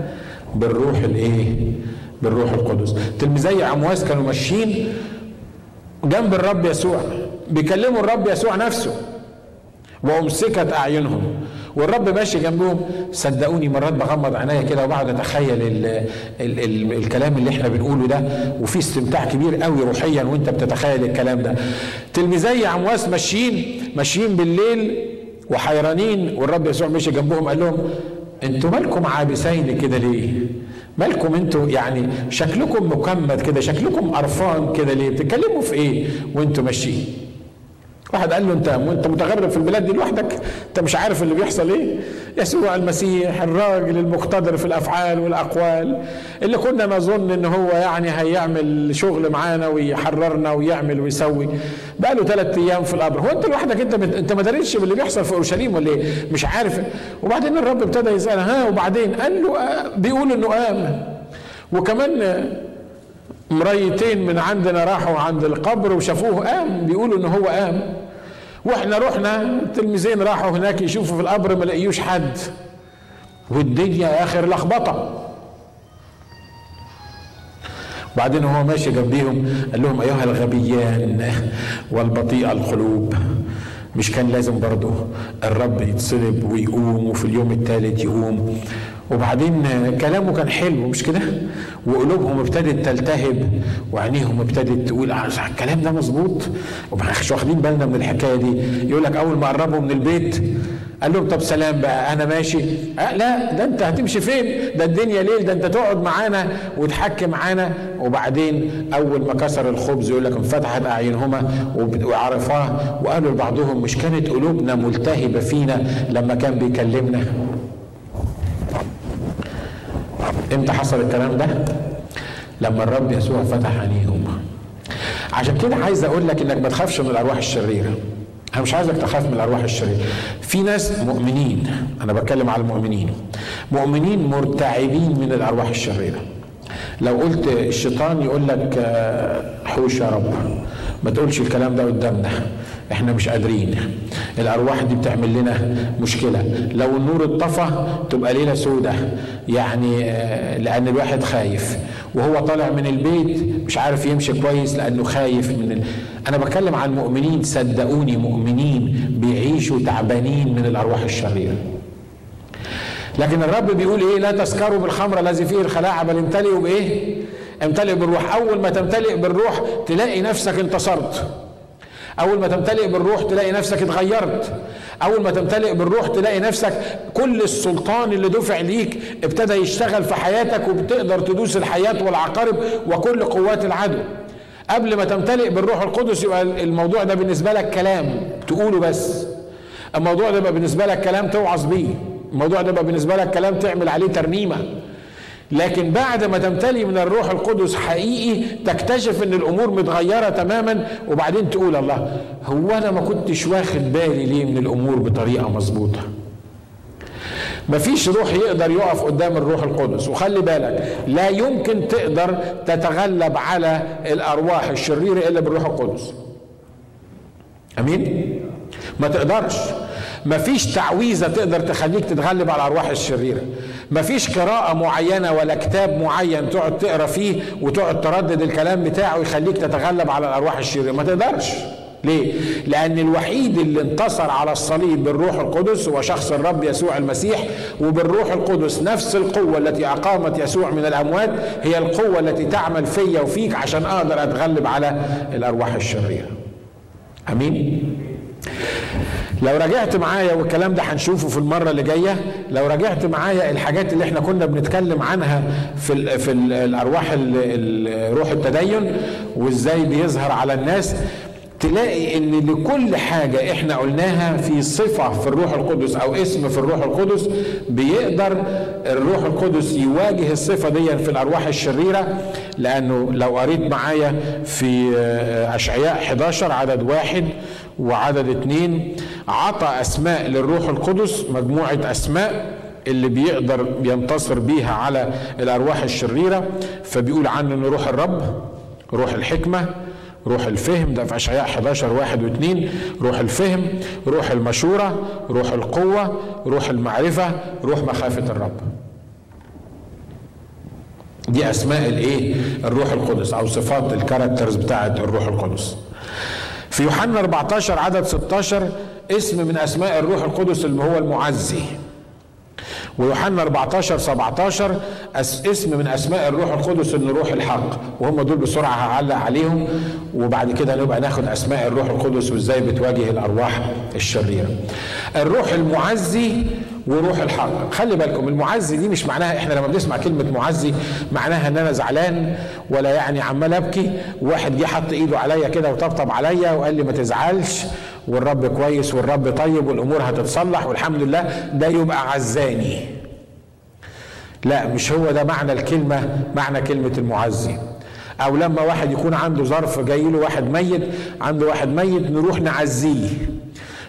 بالروح الايه؟ بالروح القدس. تلميذي عمواس كانوا ماشيين جنب الرب يسوع بيكلموا الرب يسوع نفسه وأمسكت أعينهم. والرب ماشي جنبهم صدقوني مرات بغمض عينيا كده وبقعد أتخيل ال ال ال الكلام اللي إحنا بنقوله ده وفي استمتاع كبير قوي روحيا وأنت بتتخيل الكلام ده تلميذي عمواس ماشيين ماشيين بالليل وحيرانين والرب يسوع مشي جنبهم قال لهم أنتوا مالكم عابسين كده ليه؟ مالكم أنتوا يعني شكلكم مكمد كده شكلكم قرفان كده ليه؟ بتتكلموا في إيه وأنتوا ماشيين؟ واحد قال له انت انت متغرب في البلاد دي لوحدك انت مش عارف اللي بيحصل إيه. يسوع المسيح الراجل المقتدر في الأفعال والأقوال اللي كنا نظن إن هو يعني هيعمل شغل معانا ويحررنا ويعمل ويسوي بقى له ثلاث أيام في القبر. هو أنت لوحدك أنت أنت ما داريش باللي بيحصل في أورشليم ولا إيه؟ مش عارف. وبعدين الرب ابتدى يسأل ها؟ وبعدين قال له آه بيقول إنه قام وكمان مريتين من عندنا راحوا عند القبر وشافوه قام بيقولوا إن هو قام وإحنا رحنا التلميذين راحوا هناك يشوفوا في القبر ما لقيوش حد. والدنيا آخر لخبطة. بعدين هو ماشي جنبيهم قال لهم أيها الغبيان والبطيء القلوب مش كان لازم برضه الرب يتصلب ويقوم وفي اليوم الثالث يقوم. وبعدين كلامه كان حلو مش كده؟ وقلوبهم ابتدت تلتهب وعينيهم ابتدت تقول الكلام ده مظبوط. ومش واخدين بالنا من الحكاية دي. يقول لك أول ما قربوا من البيت قال لهم طب سلام بقى أنا ماشي. أه لا ده أنت هتمشي فين؟ ده الدنيا ليل ده أنت تقعد معانا وتحكي معانا. وبعدين أول ما كسر الخبز يقول لك انفتحت أعينهما وعرفاه وقالوا لبعضهم مش كانت قلوبنا ملتهبة فينا لما كان بيكلمنا؟ إمتى حصل الكلام ده؟ لما الرب يسوع فتح عينيهم عشان كده عايز أقول لك إنك ما تخافش من الأرواح الشريرة. أنا مش عايزك تخاف من الأرواح الشريرة. في ناس مؤمنين أنا بتكلم على المؤمنين مؤمنين مرتعبين من الأرواح الشريرة. لو قلت الشيطان يقول لك حوش يا رب. ما تقولش الكلام ده قدامنا. إحنا مش قادرين. الأرواح دي بتعمل لنا مشكلة. لو النور اتطفى تبقى ليلة سودة. يعني آه، لأن الواحد خايف. وهو طالع من البيت مش عارف يمشي كويس لأنه خايف من ال... أنا بتكلم عن مؤمنين صدقوني مؤمنين بيعيشوا تعبانين من الأرواح الشريرة. لكن الرب بيقول إيه؟ لا تسكروا بالخمر الذي فيه الخلاعه بل امتلئوا بإيه؟ امتلئ بالروح. أول ما تمتلئ بالروح تلاقي نفسك انتصرت. أول ما تمتلئ بالروح تلاقي نفسك اتغيرت. أول ما تمتلئ بالروح تلاقي نفسك كل السلطان اللي دفع ليك ابتدى يشتغل في حياتك وبتقدر تدوس الحياة والعقارب وكل قوات العدو. قبل ما تمتلئ بالروح القدس يبقى الموضوع ده بالنسبة لك كلام تقوله بس. الموضوع ده يبقى بالنسبة لك كلام توعظ بيه. الموضوع ده يبقى بالنسبة لك كلام تعمل عليه ترنيمة. لكن بعد ما تمتلي من الروح القدس حقيقي تكتشف إن الأمور متغيرة تماما وبعدين تقول الله هو أنا ما كنتش واخد بالي ليه من الأمور بطريقة مظبوطة؟ مفيش روح يقدر يقف قدام الروح القدس. وخلي بالك لا يمكن تقدر تتغلب على الأرواح الشريرة إلا بالروح القدس. أمين؟ ما تقدرش. مفيش تعويذة تقدر تخليك تتغلب على الارواح الشريره مفيش قراءة معينة ولا كتاب معين تقعد تقرأ فيه وتقعد تردد الكلام بتاعه يخليك تتغلب على الأرواح الشريرة ما تقدرش ليه؟ لأن الوحيد اللي انتصر على الصليب بالروح القدس هو شخص الرب يسوع المسيح وبالروح القدس نفس القوة التي أقامت يسوع من الأموات هي القوة التي تعمل فيا وفيك عشان أقدر أتغلب على الأرواح الشريرة. أمين؟ لو رجعت معايا والكلام ده هنشوفه في المرة اللي جاية لو رجعت معايا الحاجات اللي إحنا كنا بنتكلم عنها في ال في ال الأرواح روح التدين وإزاي بيظهر على الناس تلاقي إن لكل حاجة إحنا قلناها في صفة في الروح القدس أو اسم في الروح القدس بيقدر الروح القدس يواجه الصفة دي في الأرواح الشريرة. لأنه لو قريت معايا في أشعياء 11 عدد واحد وعدد اتنين عطى أسماء للروح القدس مجموعة أسماء اللي بيقدر ينتصر بيها على الأرواح الشريرة. فبيقول عنه إنه روح الرب روح الحكمة روح الفهم ده في أشعياء 11 واحد واثنين روح الفهم روح المشورة روح القوة روح المعرفة روح مخافة الرب. دي أسماء الإيه؟ الروح القدس أو صفات الكاركترز بتاعه الروح القدس. في يوحنا 14 عدد 16 اسم من أسماء الروح القدس اللي هو المعزي ويوحنا 14 17 اسم من أسماء الروح القدس ان روح الحق وهم دول بسرعة هعلق عليهم وبعد كده نبقى ناخد أسماء الروح القدس وإزاي بتواجه الأرواح الشريرة. الروح المعزي وروح الحق. خلي بالكم المعزي دي مش معناها إحنا لما بنسمع كلمة معزي معناها إن أنا زعلان ولا يعني عمال أبكي. واحد جه حط إيده عليا كده وطبطب عليا وقال لي ما تزعلش. والرب كويس والرب طيب والأمور هتتصلح والحمد لله. ده يبقى عزاني لا مش هو ده معنى الكلمة معنى كلمة المعزي. أو لما واحد يكون عنده ظرف جاي له واحد ميت عنده واحد ميت نروح نعزيه.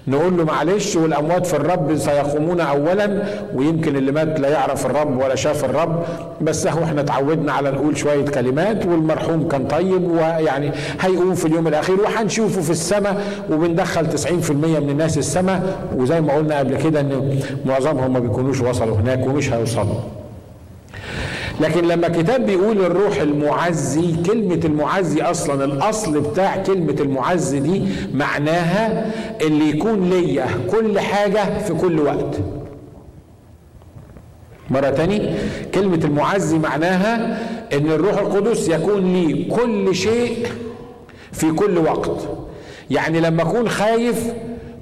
نقول له معلش والأموات في الرب سيقومون اولا ويمكن اللي مات لا يعرف الرب ولا شاف الرب بس اهو إحنا اتعودنا على نقول شوية كلمات والمرحوم كان طيب ويعني هيقوم في اليوم الأخير وهنشوفه في السماء وبندخل 90% من الناس السماء وزي ما قلنا قبل كده إن معظمهم ما بيكونوش وصلوا هناك ومش هيوصلوا. لكن لما الكتاب بيقول الروح المعزي كلمة المعزي أصلا الأصل بتاع كلمة المعزي دي معناها اللي يكون ليا كل حاجة في كل وقت. مرة تاني كلمة المعزي معناها إن الروح القدس يكون لي كل شيء في كل وقت. يعني لما أكون خايف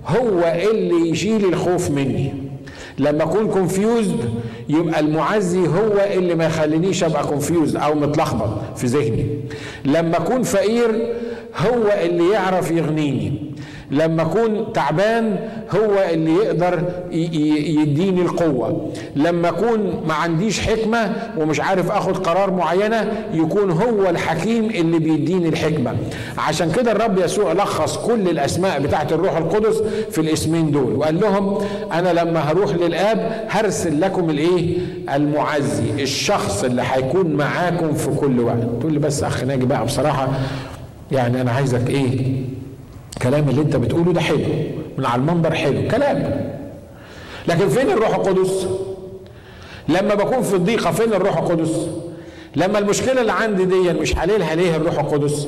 هو اللي يشيل الخوف مني. لما أكون confused يبقى المعزي هو اللي ما يخلينيش أبقى confused أو متلخبط في ذهني. لما أكون فقير هو اللي يعرف يغنيني. لما أكون تعبان هو اللي يقدر يديني القوة. لما أكون ما عنديش حكمة ومش عارف آخد قرار معينة يكون هو الحكيم اللي بيديني الحكمة. عشان كده الرب يسوع لخص كل الأسماء بتاعت الروح القدس في الاسمين دول وقال لهم أنا لما هروح للآب هرسل لكم الإيه؟ المعزي الشخص اللي هيكون معاكم في كل وقت. تقول لي بس أخ ناجي بقى بصراحة يعني أنا عايزك إيه؟ الكلام اللي انت بتقوله ده حلو من على المنبر حلو كلام. لكن فين الروح القدس؟ لما بكون في الضيقة فين الروح القدس؟ لما المشكلة اللي عندي دي مش حللها ليه الروح القدس؟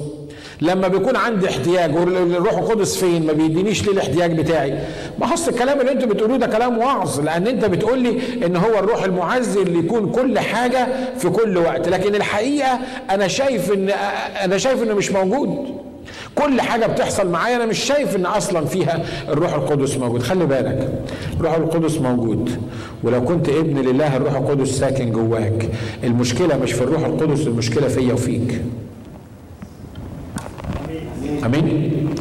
لما بيكون عندي احتياج والروح القدس فين؟ ما بيدينيش ليه الاحتياج بتاعي؟ ما أصل الكلام اللي أنتوا بتقولوه ده كلام وعظ لأن انت بتقول لي إن هو الروح المعزي اللي يكون كل حاجة في كل وقت. لكن الحقيقة أنا شايف ان أنا شايف إنه مش موجود. كل حاجة بتحصل معايا أنا مش شايف إن أصلا فيها الروح القدس موجود. خلي بالك الروح القدس موجود. ولو كنت ابن لله الروح القدس ساكن جواك. المشكلة مش في الروح القدس المشكلة فيا وفيك. آمين؟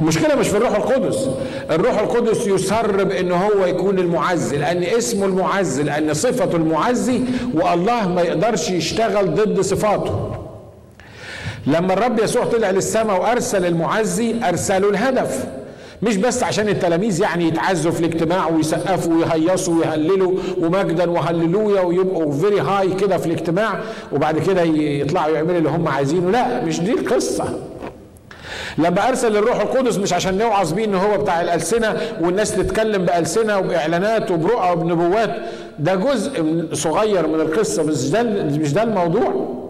المشكلة مش في الروح القدس. الروح القدس يسر بان هو يكون المعزي لأن اسمه المعزي لأن صفته المعزي والله ما يقدرش يشتغل ضد صفاته. لما الرب يسوع طلع للسماء وأرسل المعزي أرسلوا الهدف. مش بس عشان التلاميذ يعني يتعزوا في الاجتماع ويسقفوا ويهيصوا ويهللوا ومجدا وهللويا ويبقوا فيري هاي كده في الاجتماع وبعد كده يطلعوا يعملوا اللي هم عايزينه. لا مش دي القصة. لما أرسل الروح القدس مش عشان نوعظ بيه إن هو بتاع الألسنة والناس تتكلم بألسنة وبإعلانات وبرؤى وبنبوات. ده جزء صغير من القصة مش ده مش ده الموضوع.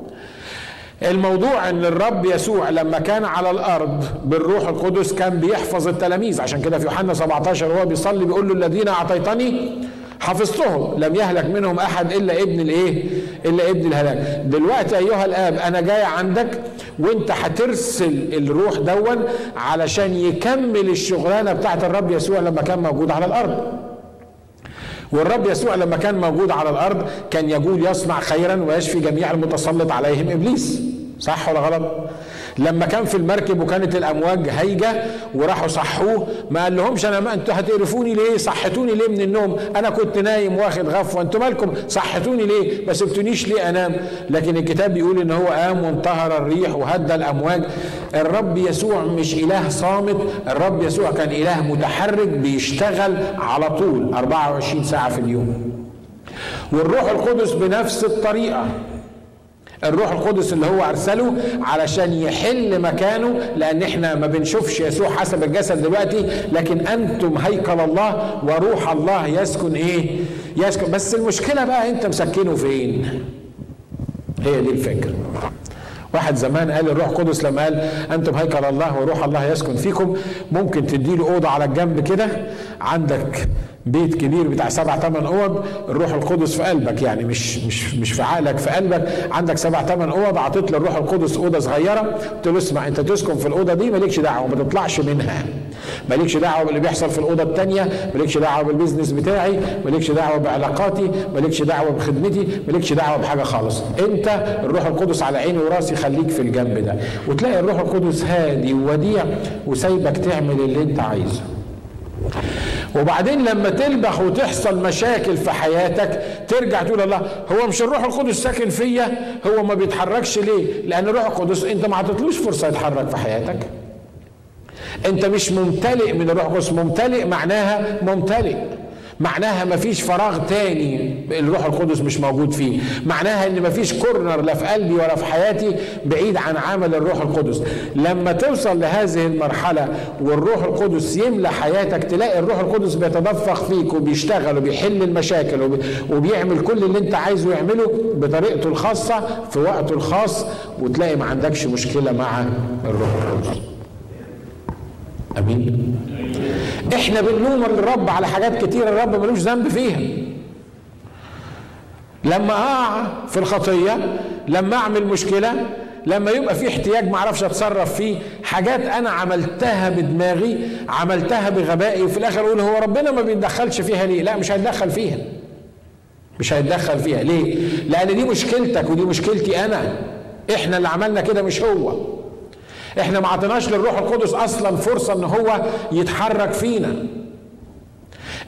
الموضوع إن الرب يسوع لما كان على الأرض بالروح القدس كان بيحفظ التلاميذ. عشان كده في يوحنا 17 وهو بيصلي بيقول له الذين أعطيتني حفظتهم لم يهلك منهم أحد إلا ابن الإيه؟ إلا ابن الهلاك. دلوقتي أيها الآب أنا جاي عندك وأنت هترسل الروح دون علشان يكمل الشغلانة بتاعت الرب يسوع لما كان موجود على الأرض. والرب يسوع لما كان موجود على الأرض كان يقول يصنع خيرا ويشفي جميع المتسلط عليهم إبليس. صح ولا غلط؟ لما كان في المركب وكانت الأمواج هايجه وراحوا صحوه ما قال لهمش أنا ما أنتوا هتقرفوني ليه؟ صحتوني ليه من النوم؟ أنا كنت نايم واخد غفوة أنتوا مالكم؟ صحتوني ليه؟ ما سبتونيش ليه أنام؟ لكن الكتاب بيقول إن هو قام وانتهر الريح وهدى الأمواج. الرب يسوع مش إله صامت الرب يسوع كان إله متحرك بيشتغل على طول 24 ساعة في اليوم. والروح القدس بنفس الطريقة. الروح القدس اللي هو أرسله علشان يحل مكانه لأن إحنا ما بنشوفش يسوع حسب الجسد دلوقتي لكن أنتم هيكل الله وروح الله يسكن إيه؟ يسكن. بس المشكلة بقى انت مسكنه فين؟ هي دي الفكرة. واحد زمان قال الروح القدس لما قال أنتم هيكل الله وروح الله يسكن فيكم. ممكن تدي له أوضة على الجنب كده. عندك بيت كبير بتاع سبع ثمان أوض. الروح القدس في قلبك يعني مش مش مش في عقلك في قلبك. عندك سبع ثمان أوض. عطيت للروح القدس أوضة صغيرة. قلت له اسمع أنت تسكن في الأوضة دي مالكش دعوة ما تطلعش منها. مالكش دعوة باللي بيحصل في الأوضة الثانية مالكش دعوة بالبيزنس بتاعي مالكش دعوة بعلاقاتي مالكش دعوة بخدمتي مالكش دعوة بحاجة خالص. انت الروح القدس على عيني وراسي خليك في الجنب ده. وتلاقي الروح القدس هادي ووديع وسايبك تعمل اللي انت عايزه. وبعدين لما تلبخ وتحصل مشاكل في حياتك ترجع تقول الله هو مش الروح القدس ساكن فيا؟ هو ما بيتحركش ليه؟ لأن الروح القدس انت ما عطيتلوش فرصة يتحرك في حياتك. انت مش ممتلئ من الروح القدس. ممتلئ معناها ممتلئ. معناها مفيش فراغ تاني الروح القدس مش موجود فيه. معناها ان مفيش كورنر لا في قلبي ولا في حياتي بعيد عن عمل الروح القدس. لما توصل لهذه المرحلة والروح القدس يملى حياتك تلاقي الروح القدس بيتدفق فيك وبيشتغل وبيحل المشاكل وبيعمل كل اللي انت عايزه يعمله بطريقته الخاصة في وقته الخاص وتلاقي ما عندكش مشكلة مع الروح القدس. أمين. إحنا بنلوم الرب على حاجات كتير الرب ملوش ذنب فيها. لما أقع في الخطية لما أعمل مشكلة لما يبقى في احتياج ما أعرفش أتصرف فيه حاجات أنا عملتها بدماغي عملتها بغبائي وفي الآخر أقول هو ربنا ما بيتدخلش فيها ليه؟ لا مش هيتدخل فيها. مش هيتدخل فيها. ليه؟ لأن دي مشكلتك ودي مشكلتي أنا. إحنا اللي عملنا كده مش هو. إحنا ما عطيناش للروح القدس أصلا فرصة ان هو يتحرك فينا.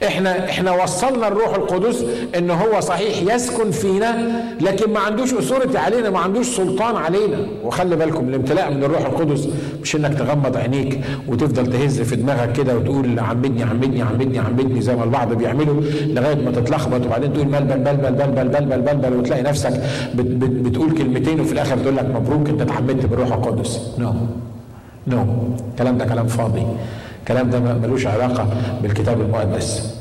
إحنا إحنا وصلنا الروح القدس ان هو صحيح يسكن فينا لكن ما عندوش اثورتي علينا ما عندوش سلطان علينا وخلي بالكم الامتلاء من الروح القدس مش إنك تغمض عينيك وتفضل تهز في دماغك كده وتقول عمدني عمدني عمدني عمدني زي ما البعض بيعملوا لغاية ما تتلخبط وبعدين تقول بلبل بلبل بلبل بلبل بلبل وتلاقي نفسك بت بت بتقول كلمتين وفي الآخر تقول لك مبروك انت اتعمدت بالروح القدس no no. no no. الكلام ده كلام فاضي الكلام ده ملوش علاقة بالكتاب المقدس.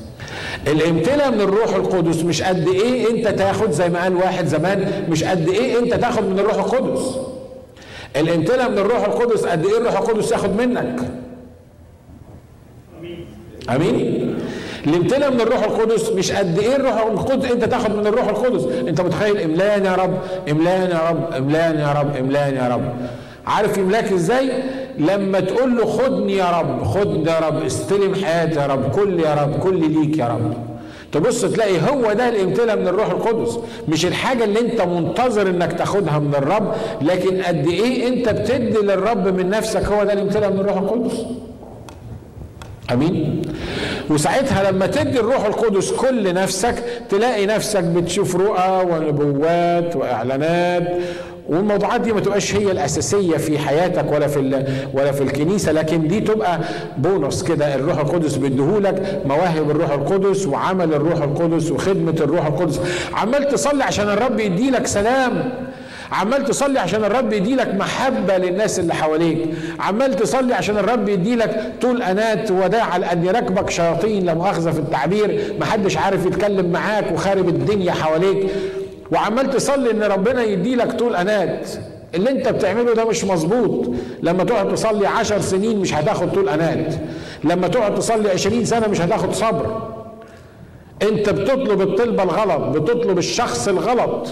الامتلاء من الروح القدس مش قد إيه أنت تاخد زي ما قال واحد زمان مش قد إيه أنت تاخد من الروح القدس. الامتلاء من الروح القدس قد إيه الروح القدس ياخد منك؟ آمين. الامتلاء من الروح القدس مش قد إيه الروح القدس أنت تاخد من الروح القدس. أنت متخيل املان يا رب املان يا رب املان يا رب املان يا رب. عارف يملاك إزاي؟ لما تقول له خدني يا رب خدني يا رب استلم حياتي يا رب كل يا رب كل ليك يا رب. تبص تلاقي هو ده الامتلاء من الروح القدس. مش الحاجة اللي انت منتظر انك تاخدها من الرب لكن قد إيه انت بتدي للرب من نفسك هو ده الامتلاء من الروح القدس. آمين. وساعتها لما تدي الروح القدس كل نفسك تلاقي نفسك بتشوف رؤى ونبوات وإعلانات والموضوعات دي ما تبقاش هي الأساسية في حياتك ولا في ولا في الكنيسة لكن دي تبقى بونص كده الروح القدس بيديهولك مواهب الروح القدس وعمل الروح القدس وخدمة الروح القدس. عمال تصلي عشان الرب يديلك سلام. عمال تصلي عشان الرب يديلك محبة للناس اللي حواليك. عمال تصلي عشان الرب يديلك طول أنات وداع لأن يركبك شياطين لا مؤاخذة في التعبير محدش عارف يتكلم معاك وخارب الدنيا حواليك. وعمال تصلي إن ربنا يديلك طول انات اللي أنت بتعمله ده مش مظبوط. لما تقعد تصلي عشر سنين مش هتاخد طول انات لما تقعد تصلي عشرين سنة مش هتاخد صبر. أنت بتطلب الطلبة الغلط بتطلب الشخص الغلط.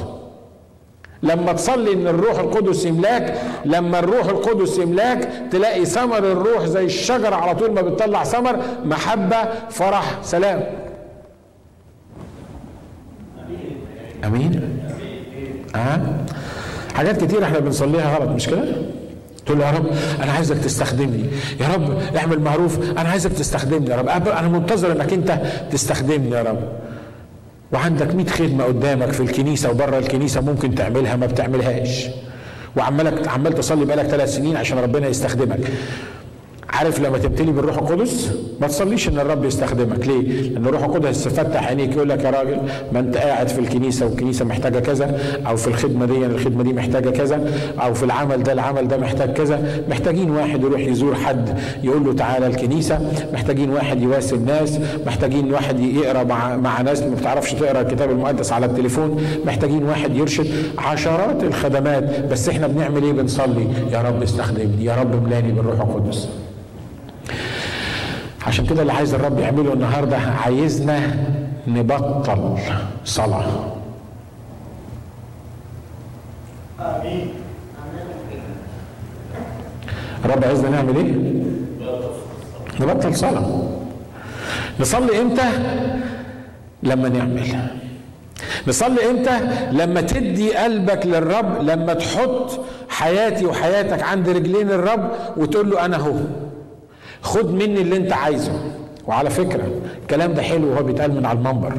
لما تصلي إن الروح القدس يملاك لما الروح القدس يملاك تلاقي ثمر الروح زي الشجرة على طول ما بتطلع ثمر محبة فرح سلام. آمين. آه. حاجات كتير إحنا بنصليها غلط مش كده؟ تقول له يا رب أنا عايزك تستخدمني. يا رب اعمل معروف أنا عايزك تستخدمني يا رب. أنا منتظر إنك أنت تستخدمني يا رب. وعندك 100 خدمة قدامك في الكنيسة وبره الكنيسة ممكن تعملها ما بتعملهاش. وعمالك عمال تصلي بقالك ثلاث سنين عشان ربنا يستخدمك. عارف لما تبتلي بالروح القدس؟ ما تصليش إن الرب يستخدمك. ليه؟ لأن الروح القدس فتح عينيك يقول لك يا راجل ما أنت قاعد في الكنيسة والكنيسة محتاجة كذا أو في الخدمة دي الخدمة دي محتاجة كذا أو في العمل ده العمل ده محتاج كذا. محتاجين واحد يروح يزور حد يقول له تعالى الكنيسة. محتاجين واحد يواسي الناس. محتاجين واحد يقرأ مع مع ناس ما بتعرفش تقرأ الكتاب المقدس على التليفون. محتاجين واحد يرشد عشرات الخدمات. بس إحنا بنعمل إيه؟ بنصلي. يا رب استخدمني. يا رب املاني بالروح القدس. عشان كده اللي عايز الرب يعمله النهارده عايزنا نبطل صلاة. آمين. الرب عايزنا نعمل إيه؟ نبطل صلاة. نصلي إمتى؟ لما نعمل. نصلي إمتى؟ لما تدي قلبك للرب لما تحط حياتي وحياتك عند رجلين الرب وتقول له أنا هو خد مني اللي انت عايزه. وعلى فكرة الكلام ده حلو وهو بيتقال من على المنبر.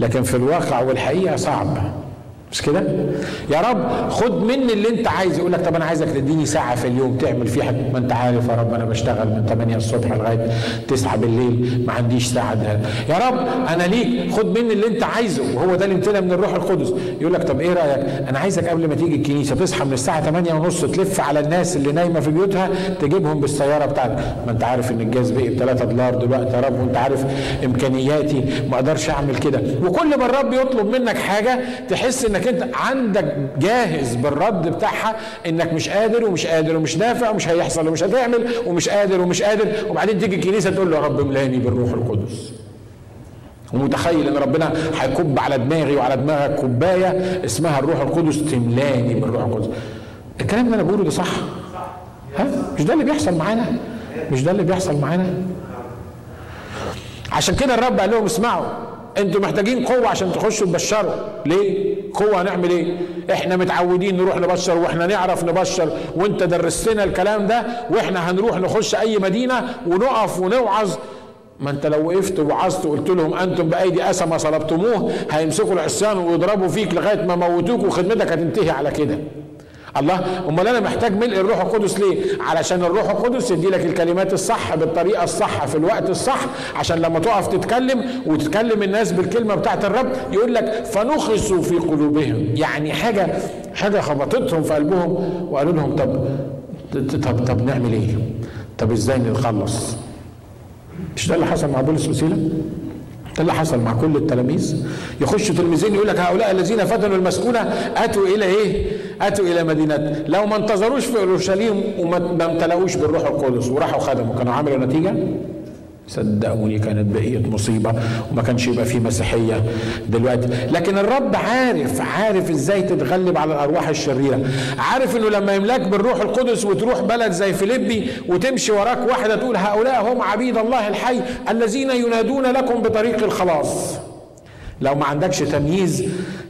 لكن في الواقع والحقيقة صعب. مش كده؟ يا رب خد مني اللي انت عايز يقول لك طب أنا عايزك تديني ساعة في اليوم تعمل فيها ما انت عارف يا رب أنا بشتغل من 8 الصبح لغاية 9 بالليل ما عنديش ساعة ده يا رب أنا ليك خد مني اللي انت عايزه وهو ده الامتنان من الروح القدس يقول لك طب إيه رأيك؟ أنا عايزك قبل ما تيجي الكنيسة تصحى من الساعة 8 ونص تلف على الناس اللي نايمة في بيوتها تجيبهم بالسيارة بتاعتك ما انت عارف إن الجاز بقي ب 3 دولار دلوقتي يا رب وانت عارف إمكانياتي ما أقدرش أعمل كده وكل ما الرب يطلب منك حاجة تحس إنك أنت عندك جاهز بالرد بتاعها إنك مش قادر ومش قادر ومش نافع ومش هيحصل ومش هتعمل ومش قادر ومش قادر. وبعدين تيجي الكنيسة تقول له يا رب املأني بالروح القدس. ومتخيل إن ربنا هيكب على دماغي وعلى دماغك كوباية اسمها الروح القدس تملأني بالروح القدس. الكلام اللي أنا بقوله ده صح؟ ها؟ مش ده اللي بيحصل معانا؟ مش ده اللي بيحصل معانا؟ عشان كده الرب قال لهم اسمعوا أنتوا محتاجين قوة عشان تخشوا تبشروا. ليه؟ قوة هنعمل إيه؟ إحنا متعودين نروح نبشر وإحنا نعرف نبشر. وإنت درستنا الكلام ده وإحنا هنروح نخش أي مدينة ونقف ونوعظ. ما أنت لو وقفت ووعظت وقلت لهم أنتم بأيدي أسى ما صلبتموه هيمسكوا العصيان ويضربوا فيك لغاية ما موتوك وخدمتك هتنتهي على كده. الله. أمال أنا محتاج ملء الروح القدس ليه؟ علشان الروح القدس يدي لك الكلمات الصح بالطريقة الصح في الوقت الصح عشان لما تقف تتكلم وتتكلم الناس بالكلمة بتاعت الرب يقول لك فنخسوا في قلوبهم. يعني حاجة حاجة خبطتهم في قلبهم وقالوا لهم طب طب طب نعمل إيه؟ طب إزاي نتخلص مش ده اللي حصل مع بولس وسيله ده اللي حصل مع كل التلاميذ يخش تلميذين يقول لك هؤلاء الذين فتنوا المسكونة أتوا إلى إيه؟ أتوا إلى مدينة لو ما انتظروش في أورشليم وما امتلأوش بالروح القدس وراحوا خدموا كانوا عملوا نتيجة؟ صدقوني كانت بقية مصيبة وما كانش يبقى في مسيحية دلوقتي. لكن الرب عارف عارف إزاي تتغلب على الأرواح الشريرة. عارف إنه لما يملاك بالروح القدس وتروح بلد زي فيليبي وتمشي وراك واحدة تقول هؤلاء هم عبيد الله الحي الذين ينادون لكم بطريق الخلاص. لو ما عندكش تمييز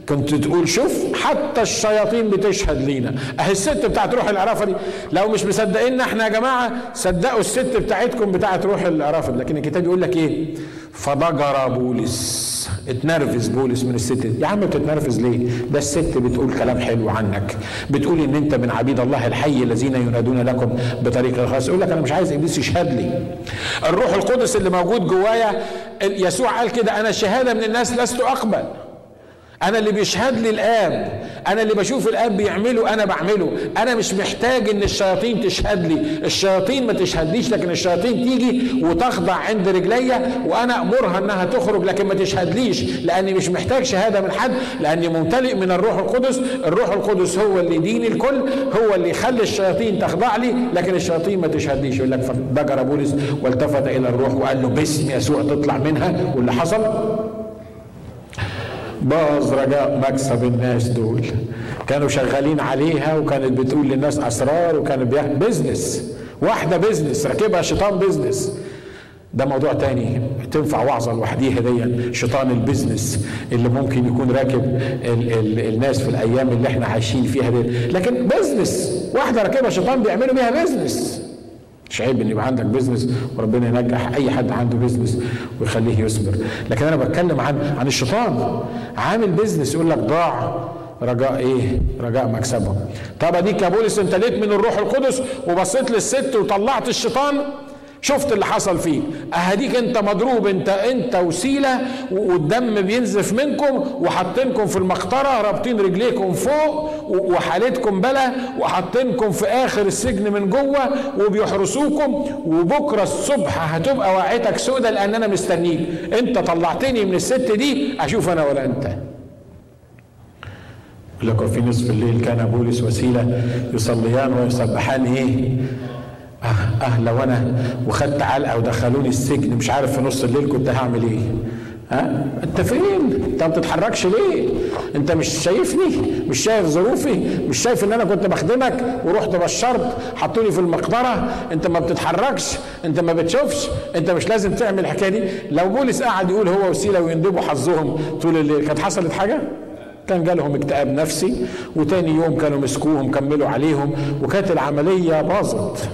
كنت تقول شوف حتى الشياطين بتشهد لينا. أهي الست بتاعت روح العرافه دي لو مش مصدقين إحنا يا جماعة صدقوا الست بتاعتكم بتاعت روح العرافه لكن الكتاب يقول لك إيه؟ فضجر بولس اتنرفز بولس من الست. دي يا عم بتتنرفز ليه؟ ده الست بتقول كلام حلو عنك. بتقول إن أنت من عبيد الله الحي الذين ينادون لكم بطريق الخاص. يقول لك أنا مش عايز إبليس يشهد لي. الروح القدس اللي موجود جوايا يسوع قال كده أنا الشهاده من الناس لست أقبل. أنا اللي بيشهد لي الآب. أنا اللي بشوف الآب بيعمله أنا بعمله. أنا مش محتاج إن الشياطين تشهد لي. الشياطين ما تشهدليش لكن الشياطين تيجي وتخضع عند رجليا وأنا أمرها إنها تخرج لكن ما تشهدليش لأني مش محتاج شهادة من حد لأني ممتلئ من الروح القدس. الروح القدس هو اللي يدين الكل هو اللي يخلي الشياطين تخضع لي لكن الشياطين ما تشهدليش. يقول لك فضجر بولس والتفت إلى الروح وقال له باسم يسوع تطلع منها. واللي حصل؟ باظ رجاء مكسب الناس دول. كانوا شغالين عليها وكانت بتقول للناس أسرار وكانت business واحدة business راكبها شيطان business ده موضوع تاني. تنفع وعظة لوحديها دي شيطان ال business اللي ممكن يكون راكب ال ال الناس في الأيام اللي إحنا عايشين فيها دي. لكن business واحدة راكبها شيطان بيعملوا بيها business مش عيب إن يبقى عندك business وربنا ينجح أي حد عنده business ويخليه يصبر. لكن أنا بتكلم عن عن الشيطان. عامل business يقول لك ضاع رجاء إيه؟ رجاء مكسبهم طب أديك يا بولس اتمليت من الروح القدس وبصيت للست وطلعت الشيطان؟ شفت اللي حصل فيه أديك أنت مضروب أنت أنت وسيلة والدم بينزف منكم وحاطينكم في المقطرة رابطين رجليكم فوق وحالتكم بلا وحاطينكم في آخر السجن من جوه وبيحرسوكم. وبكرة الصبح هتبقى واعتك سودة لأن أنا مستنيك. أنت طلعتني من الست دي أشوف أنا ولا أنت. لكم في نصف الليل كان بولس وسيلة يصليان ويسبحان إيه؟ آه لو أنا وخدت علقة ودخلوني السجن مش عارف في نص الليل كنت هعمل إيه. ها أه؟ أنت فين؟ أنت ما بتتحركش ليه؟ أنت مش شايفني؟ مش شايف ظروفي؟ مش شايف إن أنا كنت بخدمك ورحت بشرت؟ حطوني في المقطره أنت ما بتتحركش؟ أنت ما بتشوفش؟ أنت مش لازم تعمل الحكاية دي؟ لو بولس قعد يقول هو وسيلة ويندبوا حظهم طول الليل كانت حصلت حاجة؟ كان جالهم اكتئاب نفسي وتاني يوم كانوا مسكوهم كملوا عليهم وكانت العملية باظت.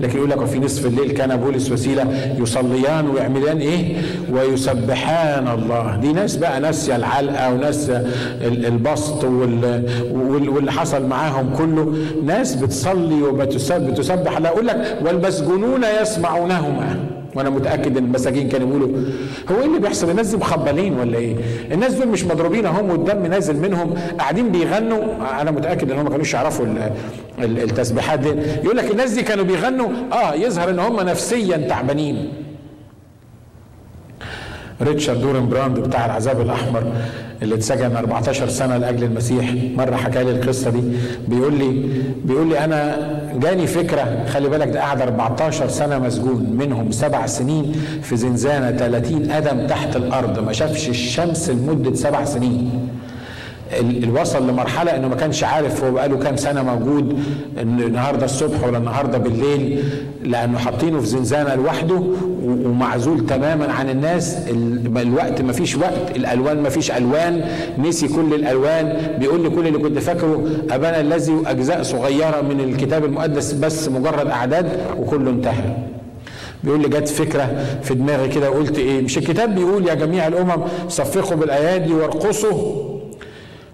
لكن يقول لك وفي نصف الليل كان بولس وسيلة يصليان ويعملان إيه؟ ويسبحان الله. دي ناس بقى ناسية العلقة وناس البسط واللي حصل معاهم كله. ناس بتصلي وبتسبح لا أقول لك والمسجونون يسمعونهما. وأنا متاكد ان المساجين كانوا يقولوا هو إيه اللي بيحصل؟ الناس دي مخبلين ولا إيه؟ الناس دول مش مضروبين هم والدم نازل منهم قاعدين بيغنوا. أنا متأكد إن هم ما كانوش يعرفوا التسبيحات دي. يقول لك الناس دي كانوا بيغنوا. آه يظهر إن هم نفسيا تعبانين. ريتشارد وورمبراند بتاع العذاب الأحمر اللي اتسجن 14 سنة لأجل المسيح. مرة حكى لي القصة دي. بيقول لي بيقول لي أنا جاني فكرة. خلي بالك ده قعد 14 سنة مسجون. منهم سبع سنين في زنزانة 30 قدم تحت الأرض. ما شافش الشمس لمدة سبع سنين. وصل لمرحلة إنه ما كانش عارف هو بقاله كام سنة موجود ان النهاردة الصبح ولا النهاردة بالليل لأنه حاطينه في زنزانة لوحده ومعزول تماما عن الناس. الوقت ما فيش وقت الألوان ما فيش ألوان نسي كل الألوان بيقول لي كل اللي كنت فاكره أبانا الذي أجزاء صغيرة من الكتاب المقدس بس مجرد أعداد وكله انتهى. بيقول لي جت فكرة في دماغي كده وقلت إيه مش الكتاب بيقول يا جميع الأمم صفقوا بالأيادي وارقصوا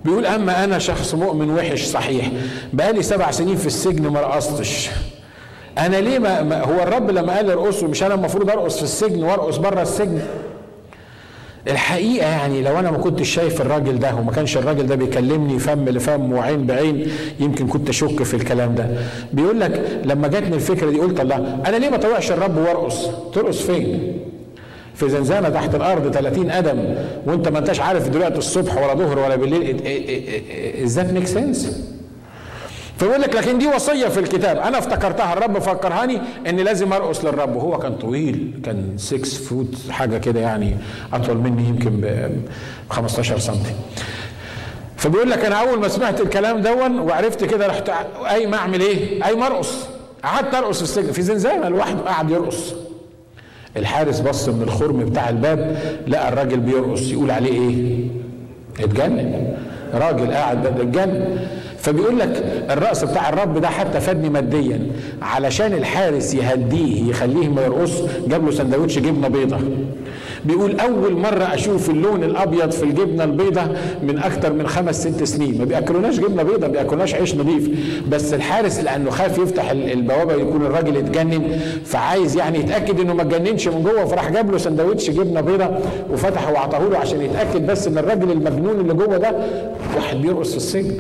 بيقول أما أنا شخص مؤمن وحش صحيح بقالي سبع سنين في السجن ما رقصتش. أنا ليه ما, هو الرب لما قال ارقصوا مش أنا المفروض أرقص في السجن وأرقص بره السجن؟ الحقيقة يعني لو أنا ما كنتش شايف الراجل ده وما كانش الراجل ده بيكلمني فم لفم وعين بعين يمكن كنت أشك في الكلام ده. بيقول لك لما جاتني الفكرة دي قلت الله أنا ليه ما طوعش الرب وأرقص؟ ترقص فين؟ في زنزانة تحت الأرض 30 قدم وأنت ما أنتش عارف دلوقتي الصبح ولا ظهر ولا بالليل is that make sense فيقول لك لكن دي وصية في الكتاب. أنا افتكرتها الرب فكرهاني إن لازم أرقص للرب. وهو كان طويل كان 6 foot حاجة كده يعني أطول مني يمكن ب 15 سم فبيقول لك أنا أول ما سمعت الكلام ده وعرفت كده رحت قايم أعمل إيه؟ قايم أرقص. قعدت أرقص في السجن. في زنزانة لوحده قاعد يرقص. الحارس بص من الخرم بتاع الباب لقى الراجل بيرقص يقول عليه إيه؟ اتجنن. راجل قاعد اتجنن فبيقول لك الرأس بتاع الرب ده حتى فادني ماديا علشان الحارس يهديه يخليه ما يرقص جاب له سندوتش جبنة بيضة. بيقول أول مرة أشوف اللون الأبيض في الجبنة البيضة من أكتر من خمس ست سنين. ما بيأكلوناش جبنة بيضة ما بيأكلوناش عيش نظيف بس الحارس لأنه خاف يفتح البوابة يكون الراجل اتجنن فعايز يعني يتأكد إنه ما اتجننش من جوه فراح جاب له سندوتش جبنة بيضة وفتحه وعطاه له عشان يتأكد بس إن الراجل المجنون اللي جوه ده واحد بيرقص في السجن.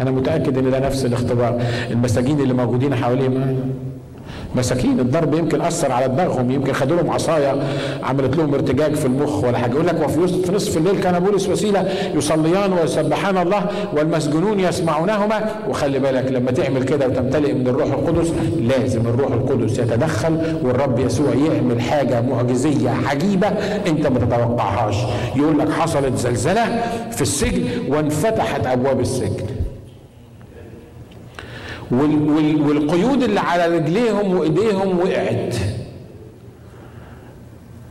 أنا متأكد إن ده نفس الاختبار. المساجين اللي موجودين حواليه مساكين الضرب يمكن أثر على دماغهم يمكن خدوا لهم عصاية عملت لهم ارتجاج في المخ ولا حاجة. يقول لك وفي في نصف الليل كان بولس وسيلة يصليان ويسبحان الله والمسجونون يسمعونهما. وخلي بالك لما تعمل كده وتمتلئ من الروح القدس لازم الروح القدس يتدخل والرب يسوع يعمل حاجة معجزية عجيبة أنت ما تتوقعهاش. يقول لك حصلت زلزلة في السجن وانفتحت أبواب السجن. والقيود اللي على رجليهم وإيديهم وقعت.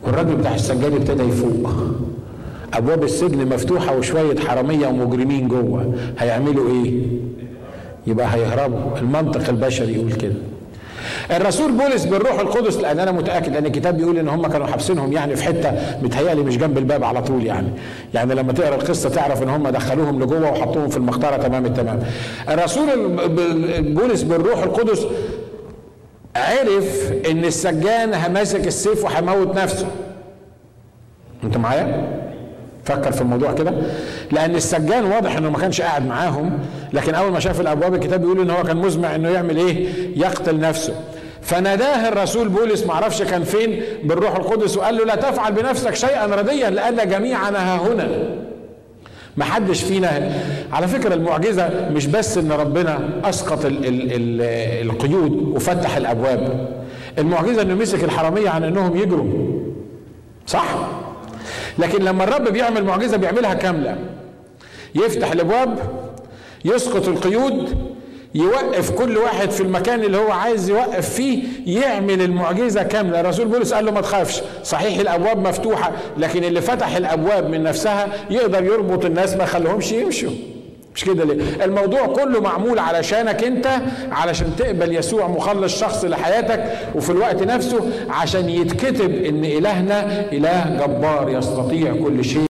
والراجل بتاع السجاد ابتدى يفوق. أبواب السجن مفتوحة وشوية حرامية ومجرمين جوه. هيعملوا إيه؟ يبقى هيهربوا. المنطق البشري يقول كده. الرسول بولس بالروح القدس لأن أنا متأكد لأن الكتاب بيقول إن هم كانوا حابسينهم يعني في حتة متهيألي مش جنب الباب على طول يعني. يعني لما تقرأ القصة تعرف إن هم دخلوهم لجوه وحطوهم في المختاره تمام التمام. الرسول بولس بالروح القدس عرف إن السجان ماسك السيف وهيموت نفسه. انت معايا؟ فكر في الموضوع كده. لأن السجان واضح إنه ما كانش قاعد معاهم لكن أول ما شاف الأبواب الكتاب بيقول إن هو كان مزمع إنه يعمل إيه؟ يقتل نفسه. فناداه الرسول بولس ما أعرفش كان فين بالروح القدس وقال له لا تفعل بنفسك شيئا رديا لأن جميعنا ها هنا. ما حدش فينا على فكرة المعجزة مش بس إن ربنا أسقط ال ال ال القيود وفتح الأبواب. المعجزة إنه مسك الحرامية عن إنهم يجروا. صح؟ لكن لما الرب بيعمل معجزة بيعملها كاملة. يفتح الأبواب يسقط القيود يوقف كل واحد في المكان اللي هو عايز يوقف فيه يعمل المعجزة كاملة. الرسول بولس قال له ما تخافش صحيح الأبواب مفتوحة لكن اللي فتح الأبواب من نفسها يقدر يربط الناس ما يخليهمش يمشوا. مش كده ليه؟ الموضوع كله معمول علشانك انت علشان تقبل يسوع مخلص شخص لحياتك وفي الوقت نفسه عشان يتكتب إن إلهنا إله جبار يستطيع كل شيء.